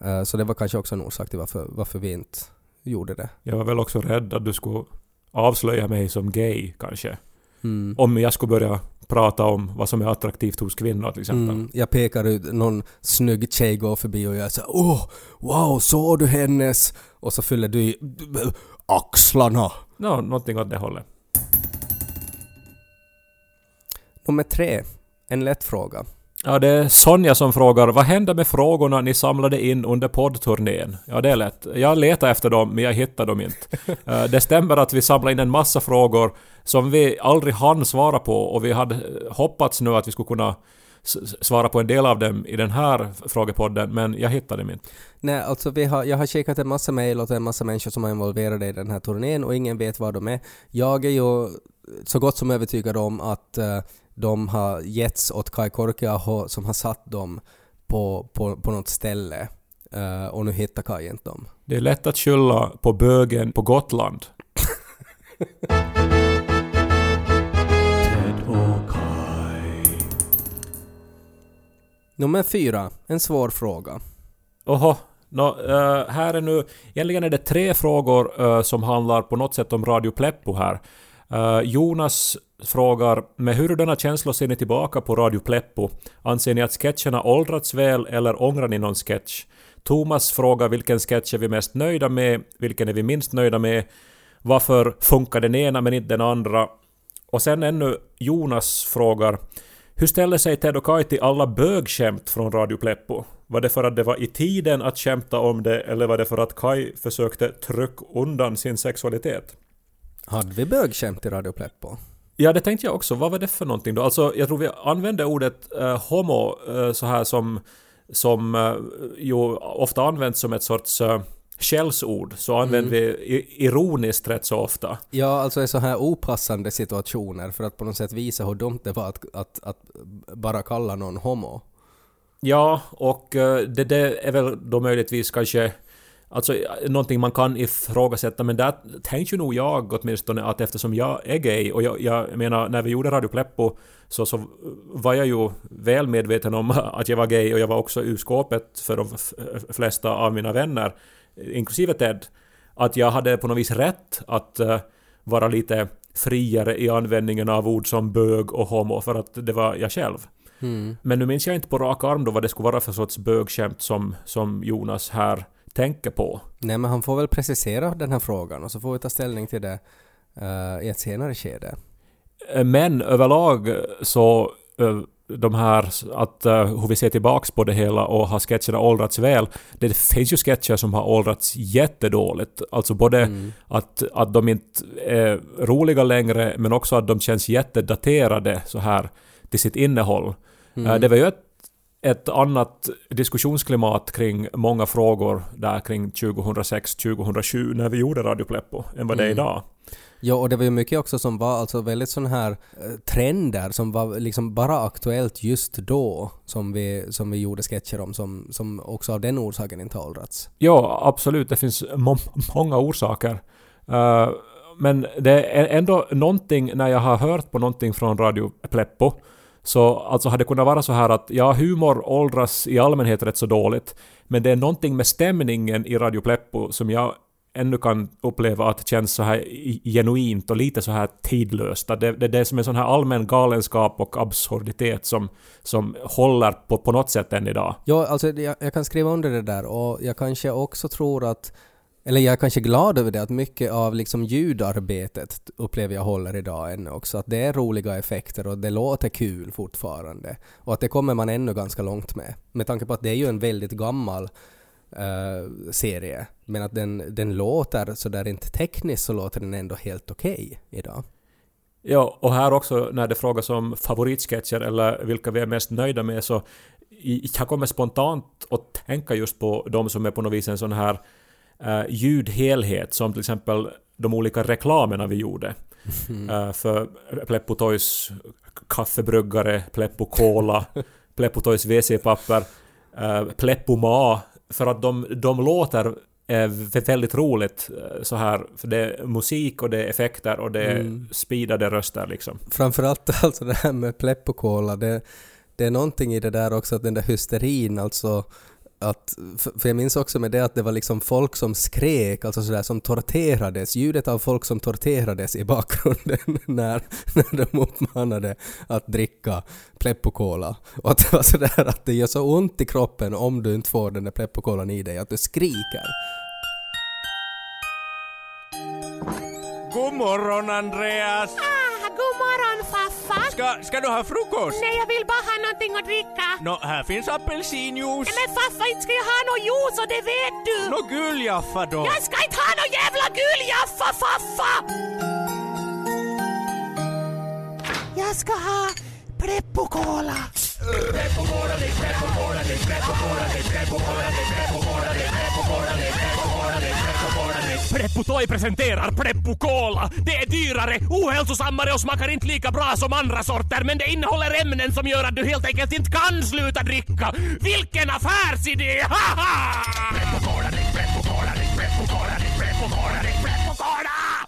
Eh, så det var kanske också en orsak till varför, varför vi inte gjorde det. Jag var väl också rädd att du skulle avslöja mig som gay kanske. Mm. Om jag skulle börja prata om vad som är attraktivt hos kvinnor till exempel. Mm, jag pekar ut, någon snygg tjej går förbi och jag säger åh, wow, såg du hennes? Och så fyller du i axlarna. Nå, någonting åt det hållet. Nummer tre, en lätt fråga. Ja, det är Sonja som frågar vad hände med frågorna ni samlade in under poddturnén? Ja, det är lätt. Jag letar efter dem, men jag hittar dem inte. Eh, det stämmer att vi samlade in en massa frågor som vi aldrig hann svara på och vi hade hoppats nu att vi skulle kunna svara på en del av dem i den här frågepodden, men jag hittade dem inte. Nej, alltså vi har, jag har kikat en massa mejl åt en massa människor som är involverade i den här turnén och ingen vet var de är. Jag är ju så gott som övertygad om att eh, de har getts åt Kai Korkeaho som har satt dem på, på, på något ställe Eh, och nu hittar Kai inte dem. Det är lätt att skylla på bögen på Gotland. Nummer fyra, en svår fråga. Oho, nå, eh, här är nu... Egentligen är det tre frågor eh, som handlar på något sätt om Radio Pleppo här. Eh, Jonas frågar med hurdana känslor ser ni tillbaka på Radio Pleppo? Anser ni att sketcherna åldrats väl eller ångrar ni någon sketch? Thomas frågar vilken sketch är vi mest nöjda med? Vilken är vi minst nöjda med? Varför funkar den ena men inte den andra? Och sen ännu Jonas frågar hur ställer sig Ted och Kaj till alla bögskämt från Radio Pleppo? Var det för att det var i tiden att skämta om det eller var det för att Kai försökte trycka undan sin sexualitet? Hade vi bögskämt i Radio Pleppo? Ja, det tänkte jag också. Vad var det för någonting då? Alltså, jag tror vi använde ordet eh, homo eh, så här som, som eh, ju ofta används som ett sorts eh, skällsord. Så använder vi i- ironiskt rätt så ofta. Ja, alltså i så här opassande situationer för att på något sätt visa hur dumt det var att, att, att bara kalla någon homo. Ja, och eh, det, det är väl då möjligtvis kanske Alltså någonting man kan ifrågasätta men där tänkte ju nog jag åtminstone att eftersom jag är gay och jag, jag menar när vi gjorde Radio Pleppo så, så var jag ju väl medveten om att jag var gay och jag var också ur skåpet för de flesta av mina vänner inklusive Ted att jag hade på något vis rätt att eh, vara lite friare i användningen av ord som bög och homo för att det var jag själv. Mm. Men nu minns jag inte på rak arm då vad det skulle vara för sorts bögskämt som, som Jonas här tänker på. Nej, men han får väl precisera den här frågan och så får vi ta ställning till det eh, i ett senare skede. Men överlag så eh, de här att uh, hur vi ser tillbaks på det hela och har sketcherna åldrats väl. Det finns ju sketcher som har åldrats jättedåligt. Alltså både Mm. att, att de inte är roliga längre men också att de känns jättedaterade så här till sitt innehåll. Mm. Eh, Det var ju ett, ett annat diskussionsklimat kring många frågor där kring 2006-2007 när vi gjorde Radio Pleppo än vad det är Mm. idag. Ja, och det var ju mycket också som var alltså väldigt sån här eh, trender som var liksom bara aktuellt just då som vi, som vi gjorde sketcher om som, som också av den orsaken inte har åldrats. Ja, absolut. Det finns må många orsaker. Eh, men det är ändå någonting när jag har hört på någonting från Radio Pleppo så alltså hade det kunnat vara så här att ja, humor åldras i allmänhet rätt så dåligt men det är någonting med stämningen i Radio Pleppo som jag ännu kan uppleva att känns så här genuint och lite så här tidlöst. Det, det, det är som en sån här allmän galenskap och absurditet som, som håller på, på något sätt än idag. Ja, alltså jag, jag kan skriva under det där och jag kanske också tror att eller jag är kanske glad över det att mycket av liksom ljudarbetet upplever jag håller idag ännu också. Att det är roliga effekter och det låter kul fortfarande. Och att det kommer man ännu ganska långt med. Med tanke på att det är ju en väldigt gammal uh, serie. Men att den, den låter sådär inte tekniskt så låter den ändå helt okej idag. Ja, och här också när det frågas om favoritsketcher eller vilka vi är mest nöjda med så jag kommer spontant att tänka just på de som är på något vis en sån här ljudhelhet som till exempel de olika reklamerna vi gjorde. Eh, för Pleppo Toys kaffebryggare, Pleppo Cola, Pleppo Toys WC-papper, uh, Pleppo Ma. För att de, de låter eh, vä- väldigt roligt eh, så här. För det är musik och det är effekter och det är speedade röster liksom. Framförallt alltså det här med Pleppo Cola, det, det är någonting i det där också, att den där hysterin alltså att, för jag minns också med det att det var liksom folk som skrek, alltså sådär som torterades, ljudet av folk som torterades i bakgrunden när, när de uppmanade att dricka Pleppo Cola. Och att det var sådär att det gör så ont i kroppen om du inte får den där Pleppo Colan i dig, att du skriker. God morgon Andreas! Ah, god morgon faffa! Ska, ska du ha frukost? Nej, jag vill bara ha någonting att dricka. Nå, här finns apelsinjuice. Nej, men faffa, inte ska jag ha någon juice och det vet du. Nå, guljaffa då. Jag ska inte ha någon jävla guljaffa faffa! Jag ska ha Preppo Cola. Preppo Toy presenterar Preppo Cola. Det är Pleppotoj presenterar Pleppokola. Det är dyrare, ohälsosammare och smakar inte lika bra som andra sorter men det innehåller ämnen som gör att du helt enkelt inte kan sluta dricka. Vilken affärsidé! Haha! Preppo drick Preppo drick drick drick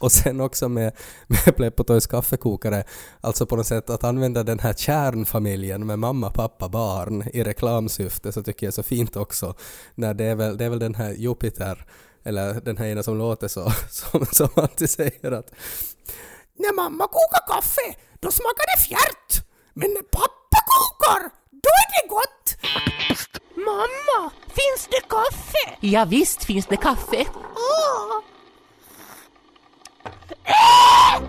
Och sen också med, med Pleppotoys kaffekokare, alltså på något sätt att använda den här kärnfamiljen med mamma, pappa, barn i reklamsyfte så tycker jag är så fint också. När det är väl, det är väl den här Jupiter, eller den här ena som låter så, som, som alltid säger att När mamma kokar kaffe, då smakar det fjärt. Men när pappa kokar, då är det gott. Mamma, finns det kaffe? Ja, visst finns det kaffe. Åh. Äh!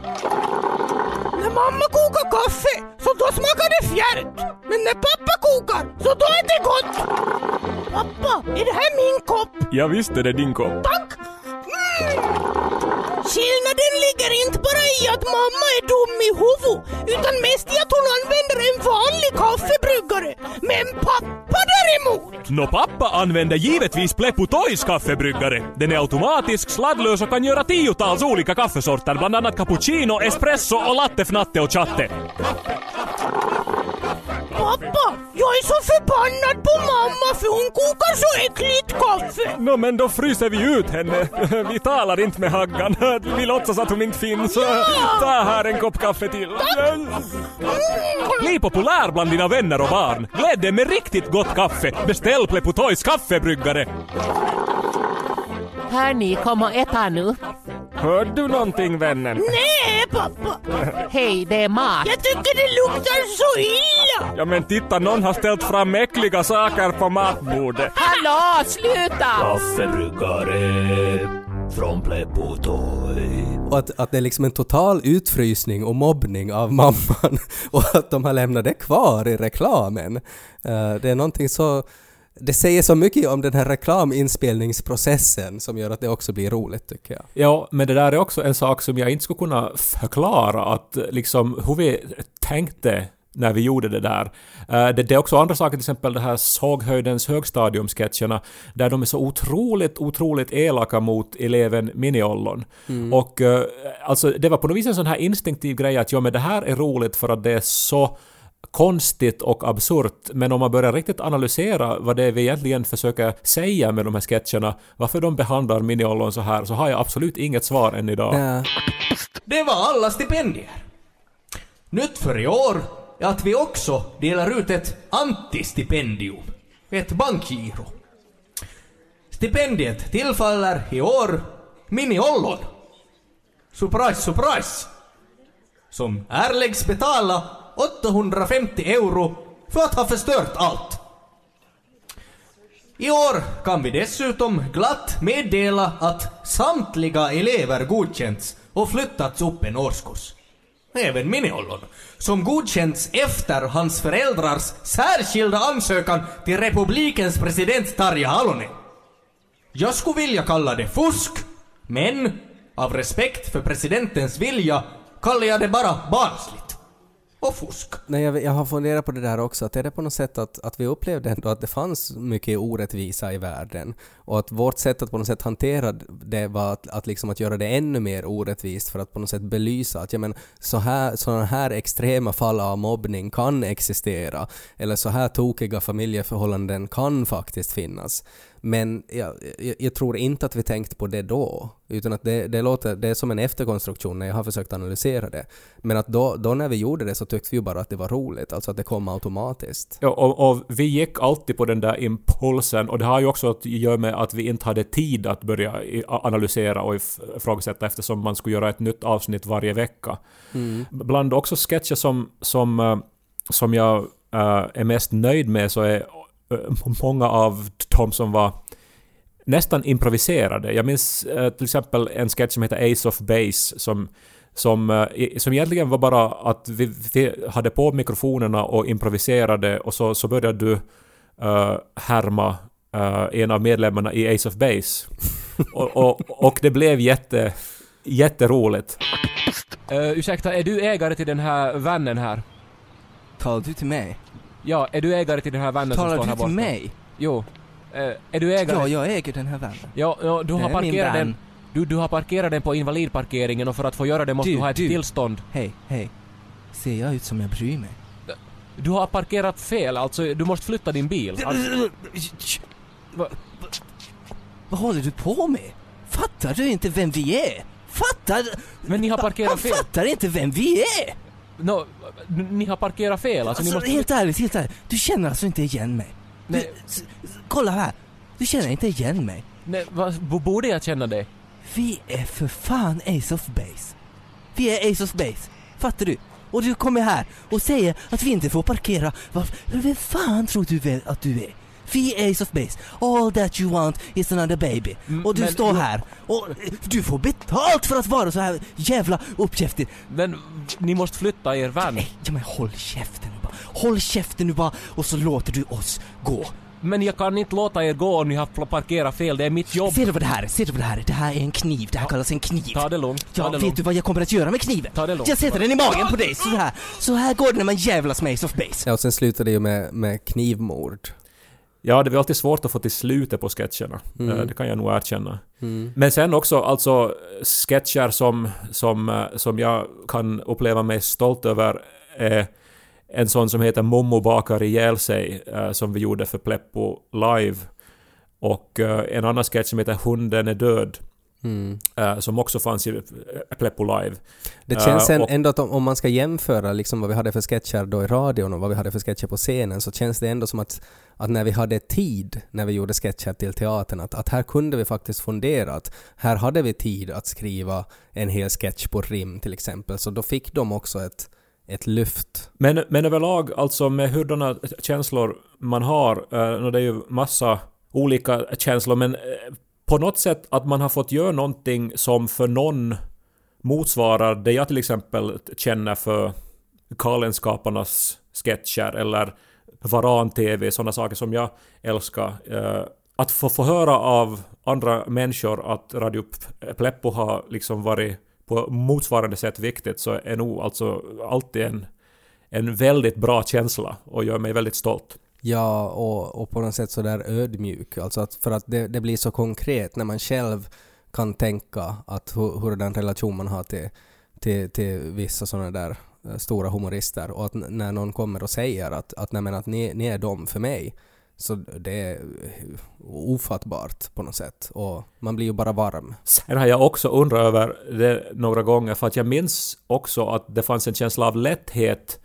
När mamma kokar kaffe, så då smakar det fjärt. Men när pappa kokar, så då är det gott. Pappa, är det här min kopp? Ja visst är det din kopp. Tack! Mm. Skillnaden ligger inte bara i att mamma är dum i huvudet, utan mest i att hon använder en vanlig kaffebryggare. Men pappa däremot! Nå pappa använder givetvis Pleppo Toys kaffebryggare. Den är automatisk, sladdlös och kan göra tiotals olika kaffesorter, bland annat cappuccino, espresso och latte, fnatte och chatte. Pappa, jag är så förbannad på mamma för hon kokar så äckligt kaffe. Nå men då fryser vi ut henne. Vi talar inte med Haggan. Vi låtsas att hon inte finns. Ta här en kopp kaffe till. Bli populär bland dina vänner och barn. Gläd dig med riktigt gott kaffe. Beställ Pleppo Toys kaffebryggare. Här ni, kom och äta nu. Hör du någonting vännen? Nej, pappa. Hej, det är mat. Jag tycker det luktar så illa. Ja men titta, någon har ställt fram äckliga saker på matbordet. Hallå, sluta! Kaffebryggare från Pleppo Toy. Och att, att det är liksom en total utfrysning och mobbning av mamman och att de har lämnat det kvar i reklamen. Eh, det är någonting så... Det säger så mycket om den här reklaminspelningsprocessen som gör att det också blir roligt tycker jag. Ja, men det där är också en sak som jag inte skulle kunna förklara att liksom hur vi tänkte när vi gjorde det där. Eh, Det, det är också andra saker, till exempel det här Såghöjdens högstadiumsketcherna, där de är så otroligt, otroligt elaka mot eleven Miniollon. Och eh, alltså det var på något vis en sån här instinktiv grej att ja men det här är roligt för att det är så konstigt och absurt, men om man börjar riktigt analysera vad det är vi egentligen försöker säga med de här sketcherna, varför de behandlar Miniollon så här, så har jag absolut inget svar än idag. Ja. Det var alla stipendier. Nytt för i år är att vi också delar ut ett antistipendium. Ett bankgiro. Stipendiet tillfaller i år Mini Ollon. Surprise, surprise! Som ärläggs betala 850 euro för att ha förstört allt. I år kan vi dessutom glatt meddela att samtliga elever godkänts och flyttats upp en årskurs. Även Miniollon, som godkänts efter hans föräldrars särskilda ansökan till republikens president Tarja Halonen. Jag skulle vilja kalla det fusk, men av respekt för presidentens vilja kallar jag det bara barnsligt. Och fusk. Nej, jag, jag har funderat på det där också, att är det på något sätt att, att vi upplevde ändå att det fanns mycket orättvisa i världen och att vårt sätt att på något sätt hantera det var att, att, liksom att göra det ännu mer orättvist för att på något sätt belysa att ja, men, så här, sådana här extrema fall av mobbning kan existera eller så här tokiga familjeförhållanden kan faktiskt finnas. Men jag, jag, jag tror inte att vi tänkt på det då, utan att det, det, låter, det är som en efterkonstruktion när jag har försökt analysera det. Men att då, då när vi gjorde det så tyckte vi ju bara att det var roligt, alltså att det kom automatiskt. Ja, och, och vi gick alltid på den där impulsen och det har ju också att göra med att vi inte hade tid att börja analysera och if- ifrågasätta eftersom man skulle göra ett nytt avsnitt varje vecka. Mm. Bland också sketcher som, som, eh, som jag eh, är mest nöjd med så är många av de som var nästan improviserade. Jag minns eh, till exempel en sketch som heter Ace of Base som som, eh, i- som egentligen var bara att vi, vi hade på mikrofonerna och improviserade och så, så började du uh, härma eh, en av medlemmarna i Ace of Base. och, och, och det blev jätte, jätteroligt. Uh, ursäkta, är du ägare till den här vannen här? Talar du till mig? Ja, är du ägare till den här vannen som Talar står du här till borta? mig? Jo. Eh, är du ägare? Ja, jag äger den här vannen. Ja, ja du Det har är min parkerat den... Du, du har parkerat den på invalidparkeringen och för att få göra det måste du, ha ett tillstånd. Hej, hej. Ser jag ut som jag bryr mig? Du har parkerat fel, alltså du måste flytta din bil. Alltså, Vad håller du på med? Fattar du inte vem vi är? Fattar... Men ni har parkerat Han fel. fattar inte vem vi är! No, ni har parkerat fel, alltså, ni Alltså, måste... helt ärligt, helt ärligt. Du känner alltså inte igen mig? Du, Nej. s- s- kolla här. Du känner inte igen mig. Nej, vad, b- borde jag känna det? Vi är för fan Ace of Base. Vi är Ace of Base. Fattar du? Och du kommer här och säger att vi inte får parkera. Vad, vem fan tror du väl att du är? Är Ace of Base. All that you want is another baby. Mm, och du men- står här och du får betalt för att vara så här jävla uppkäftig. Men ni måste flytta er van. Nej, ja, men håll käften nu bara. Håll käften nu bara och så låter du oss gå. Men jag kan inte låta er gå om ni har parkerat fel, det är mitt jobb. Ser du vad det här är? Ser du vad det här är? Det här är en kniv. Det här kallas en kniv. Ta det lugnt, ta Ja, det vet lugnt. du vad jag kommer att göra med kniven? Ta det lugnt. Jag sätter den i magen på dig, så här. Så här går det när man jävlas med Ace of Base. Ja, och sen slutade det ju med, med knivmord. Ja, det var alltid svårt att få till slutet på sketcherna. Mm. Eh, Det kan jag nog erkänna. Mm. Men sen också alltså sketcher som, som, eh, som jag kan uppleva mig stolt över är en sån som heter Mommo bakar ihjäl sig eh, som vi gjorde för Pleppo live. Och en annan sketch som heter Hunden är död Mm. eh, som också fanns i Pleppo live. Det känns en, och- ändå att om, om man ska jämföra liksom vad vi hade för sketcher då i radion och vad vi hade för sketcher på scenen så känns det ändå som att, att när vi hade tid när vi gjorde sketcher till teatern att, att här kunde vi faktiskt fundera att här hade vi tid att skriva en hel sketch på rim till exempel så då fick de också ett, ett lyft. Men, men överlag, alltså med hurdana känslor man har, och det är ju massa olika känslor, men på något sätt att man har fått göra någonting som för någon motsvarar det jag till exempel känner för Kalenskaparnas sketcher eller Varan-TV, sådana saker som jag älskar. Eh, att få, få höra av andra människor att Radio Pleppo har liksom varit på motsvarande sätt viktigt så är nog alltså alltid en, en väldigt bra känsla och gör mig väldigt stolt. Ja, och, och på något sätt så där ödmjuk. Alltså att för att det, det blir så konkret när man själv kan tänka att hur, hur den relation man har till, till, till vissa sådana där eh, stora humorister och att när någon kommer och säger att, att, nej, men att ni, ni är dem för mig så det är ofattbart på något sätt och man blir ju bara varm. Sen har jag också undrat över det några gånger för att jag minns också att det fanns en känsla av lätthet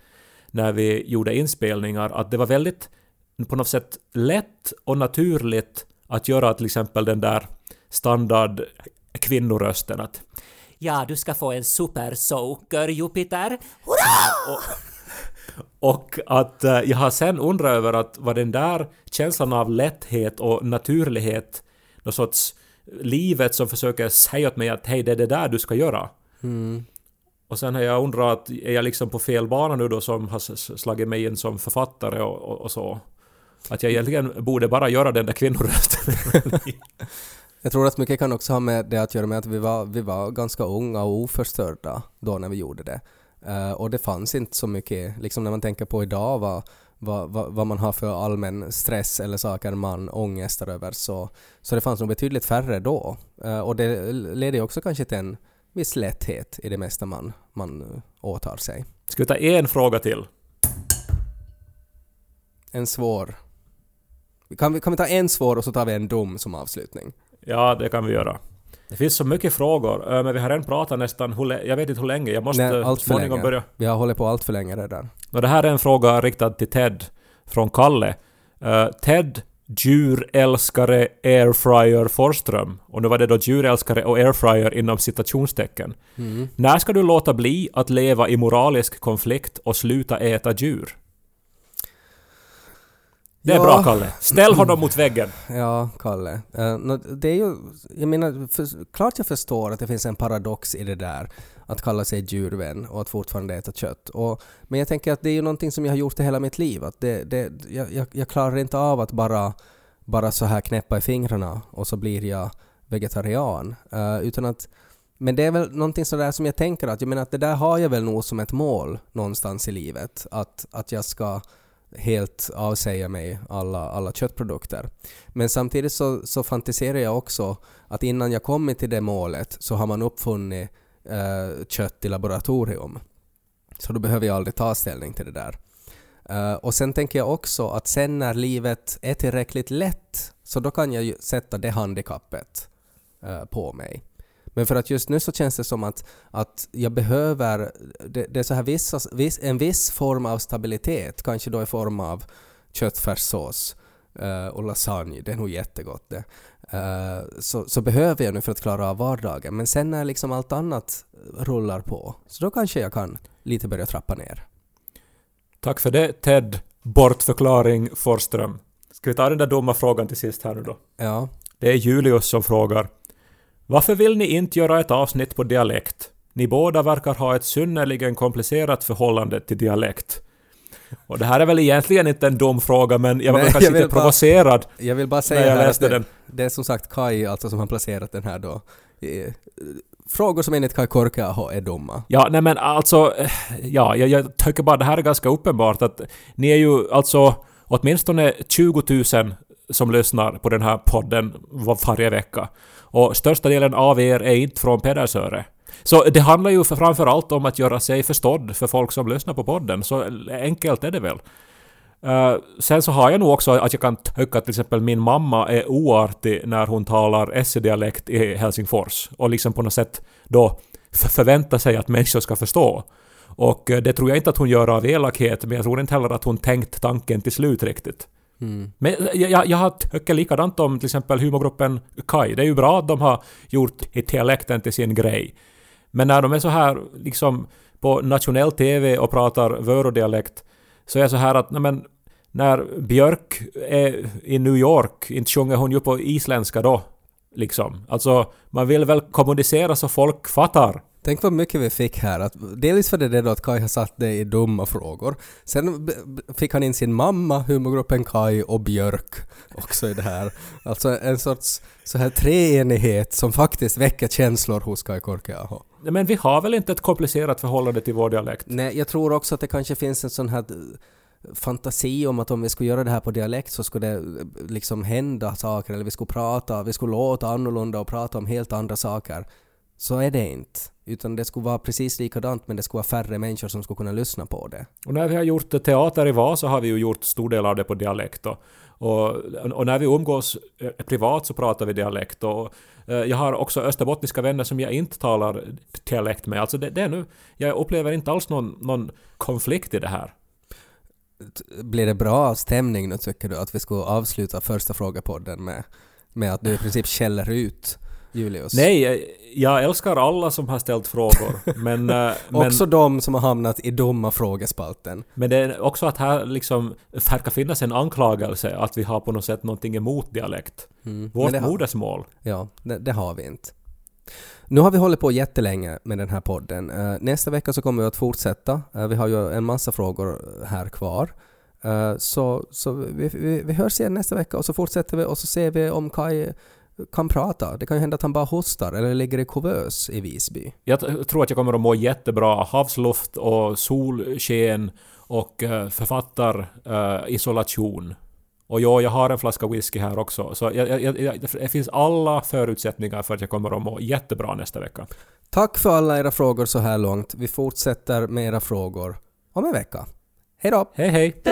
när vi gjorde inspelningar, att det var väldigt på något sätt lätt och naturligt att göra till exempel den där standard kvinnorösten att Ja, du ska få en supersoaker, Jupiter. Och att eh, jag har sen undrat över att vad den där känslan av lätthet och naturlighet, någon sorts livet som försöker säga åt mig att hej, det är det där du ska göra. Mm. Och sen har jag undrat, är jag liksom på fel bana nu då som har slagit mig in som författare och, och, och så? Att jag egentligen borde bara göra den där kvinnorösten. Jag tror att mycket kan också ha med det att göra med att vi var, vi var ganska unga och oförstörda då när vi gjorde det. Eh, och det fanns inte så mycket, liksom när man tänker på idag vad, vad, vad, vad man har för allmän stress eller saker man ångestar över så, så det fanns nog betydligt färre då. Eh, och det leder ju också kanske till en viss lätthet i det mesta man, man åtar sig. Ska vi ta en fråga till? En svår. Kan vi, kan vi ta en svår och så tar vi en dum som avslutning? Ja, det kan vi göra. Det finns så mycket frågor, men vi har redan pratat nästan, jag vet inte hur länge, jag måste Nej, allt för länge. börja. Vi har hållit på allt för länge redan. Och det här är en fråga riktad till Ted från Kalle. Eh, Ted, djurälskare airfryer Forström. Och nu var det då djurälskare och airfryer inom citationstecken. Mm. När ska du låta bli att leva i moralisk konflikt och sluta äta djur? Det är Ja. bra Kalle. Ställ honom mot väggen. Ja, Kalle. Eh, det är ju, jag menar, för, klart jag förstår att det finns en paradox i det där att kalla sig djurvän och att fortfarande äta kött. Och, men jag tänker att det är ju någonting som jag har gjort i hela mitt liv. Att det, det, jag, jag, jag klarar inte av att bara, bara så här knäppa i fingrarna och så blir jag vegetarian. Eh, utan att, men det är väl någonting sådär som jag tänker att, jag menar att det där har jag väl nog som ett mål någonstans i livet. Att, att jag ska helt avsäga mig alla, alla köttprodukter. Men samtidigt så, så fantiserar jag också att innan jag kommit till det målet så har man uppfunnit eh, kött i laboratorium. Så då behöver jag aldrig ta ställning till det där. Eh, och sen tänker jag också att sen när livet är tillräckligt lätt så då kan jag ju sätta det handikappet eh, på mig. Men för att just nu så känns det som att, att jag behöver, det, det är så här vissa, viss, en viss form av stabilitet, kanske då i form av köttfärssås eh, och lasagne, det är nog jättegott det. Eh, så, så behöver jag nu för att klara av vardagen. Men sen när liksom allt annat rullar på, så då kanske jag kan lite börja trappa ner. Tack för det Ted. Bortförklaring Forström. Ska vi ta den där dumma frågan till sist här nu då? Ja. Det är Julius som frågar. Varför vill ni inte göra ett avsnitt på dialekt? Ni båda verkar ha ett synnerligen komplicerat förhållande till dialekt. Och det här är väl egentligen inte en dum fråga men jag var Nej, kanske jag lite bara- provocerad Jag vill bara när säga jag här att läste det, den. det är som sagt Kai alltså som har placerat den här då. Frågor som enligt Kai Korkeaho är dumma. Ja, nej men alltså, eh, ja, jag, jag tycker bara det här är ganska uppenbart att ni är ju alltså åtminstone 20 000 som lyssnar på den här podden var- varje vecka. Och största delen av er är inte från Pedersöre. Så det handlar ju för framför allt om att göra sig förstådd för folk som lyssnar på podden. Så enkelt är det väl. Uh, sen så har jag nog också att jag kan tycka att till exempel min mamma är oartig när hon talar SE-dialekt i Helsingfors. Och liksom på något sätt då förväntar sig att människor ska förstå. Och eh, det tror jag inte att hon gör av elakhet, men jag tror inte heller att hon tänkt tanken till slut riktigt. Mm. Men eh, jag, jag, jag har tycker likadant om till exempel humorgruppen Kai. Det är ju bra att de har gjort dialekten till sin grej. Men när de är så här liksom på nationell TV och pratar vörodialekt så är det så här att nej men, när Björk är i New York, inte sjunger hon ju på isländska då. Liksom. Alltså, man vill väl kommunicera så folk fattar. Tänk vad mycket vi fick här. Att, dels för det där då att Kai har satt det i dumma frågor. Sen fick han in sin mamma, humorgruppen Kai och Björk också i det här. Alltså en sorts så här treenighet som faktiskt väcker känslor hos Kai Korkeaho. Men vi har väl inte ett komplicerat förhållande till vår dialekt? Nej, jag tror också att det kanske finns en sån här eh, fantasi om att om vi skulle göra det här på dialekt så skulle det eh, liksom hända saker eller vi skulle prata, vi skulle låta annorlunda och prata om helt andra saker. Så är det inte. Utan det skulle vara precis likadant men det skulle vara färre människor som skulle kunna lyssna på det. Och när vi har gjort teater i Vasa har vi ju gjort stor del av det på dialekt. Och, och, och när vi umgås eh, privat så pratar vi dialekt. Och, eh, jag har också österbottniska vänner som jag inte talar dialekt med. Alltså det, det är nu, jag upplever inte alls någon, någon konflikt i det här. Blir det bra stämning nu tycker du att vi skulle avsluta första frågepodden med, med att du i princip skäller ut Julius? Nej, jag älskar alla som har ställt frågor. men, eh, men, Också de som har hamnat i dumma frågespalten. men det är också att här liksom verkar finnas en anklagelse att vi har på något sätt någonting emot dialekt. Mm. Vårt det har- modersmål. Ja, det, det har vi inte. Nu har vi hållit på jättelänge med den här podden. Eh, nästa vecka så kommer vi att fortsätta. Eh, vi har ju en massa frågor här kvar. Så så vi, vi, vi hörs igen nästa vecka och så fortsätter vi och så ser vi om Kai kan prata. Det kan ju hända att han bara hostar eller ligger i kuvös i Visby. Jag tror att jag kommer att må jättebra. Havsluft och solsken och uh, författarisolation. och jo, jag har en flaska whisky här också. Så jag, jag, jag, det finns alla förutsättningar för att jag kommer att må jättebra nästa vecka. Tack för alla era frågor så här långt. Vi fortsätter med era frågor om en vecka. Hej då! Hej hej!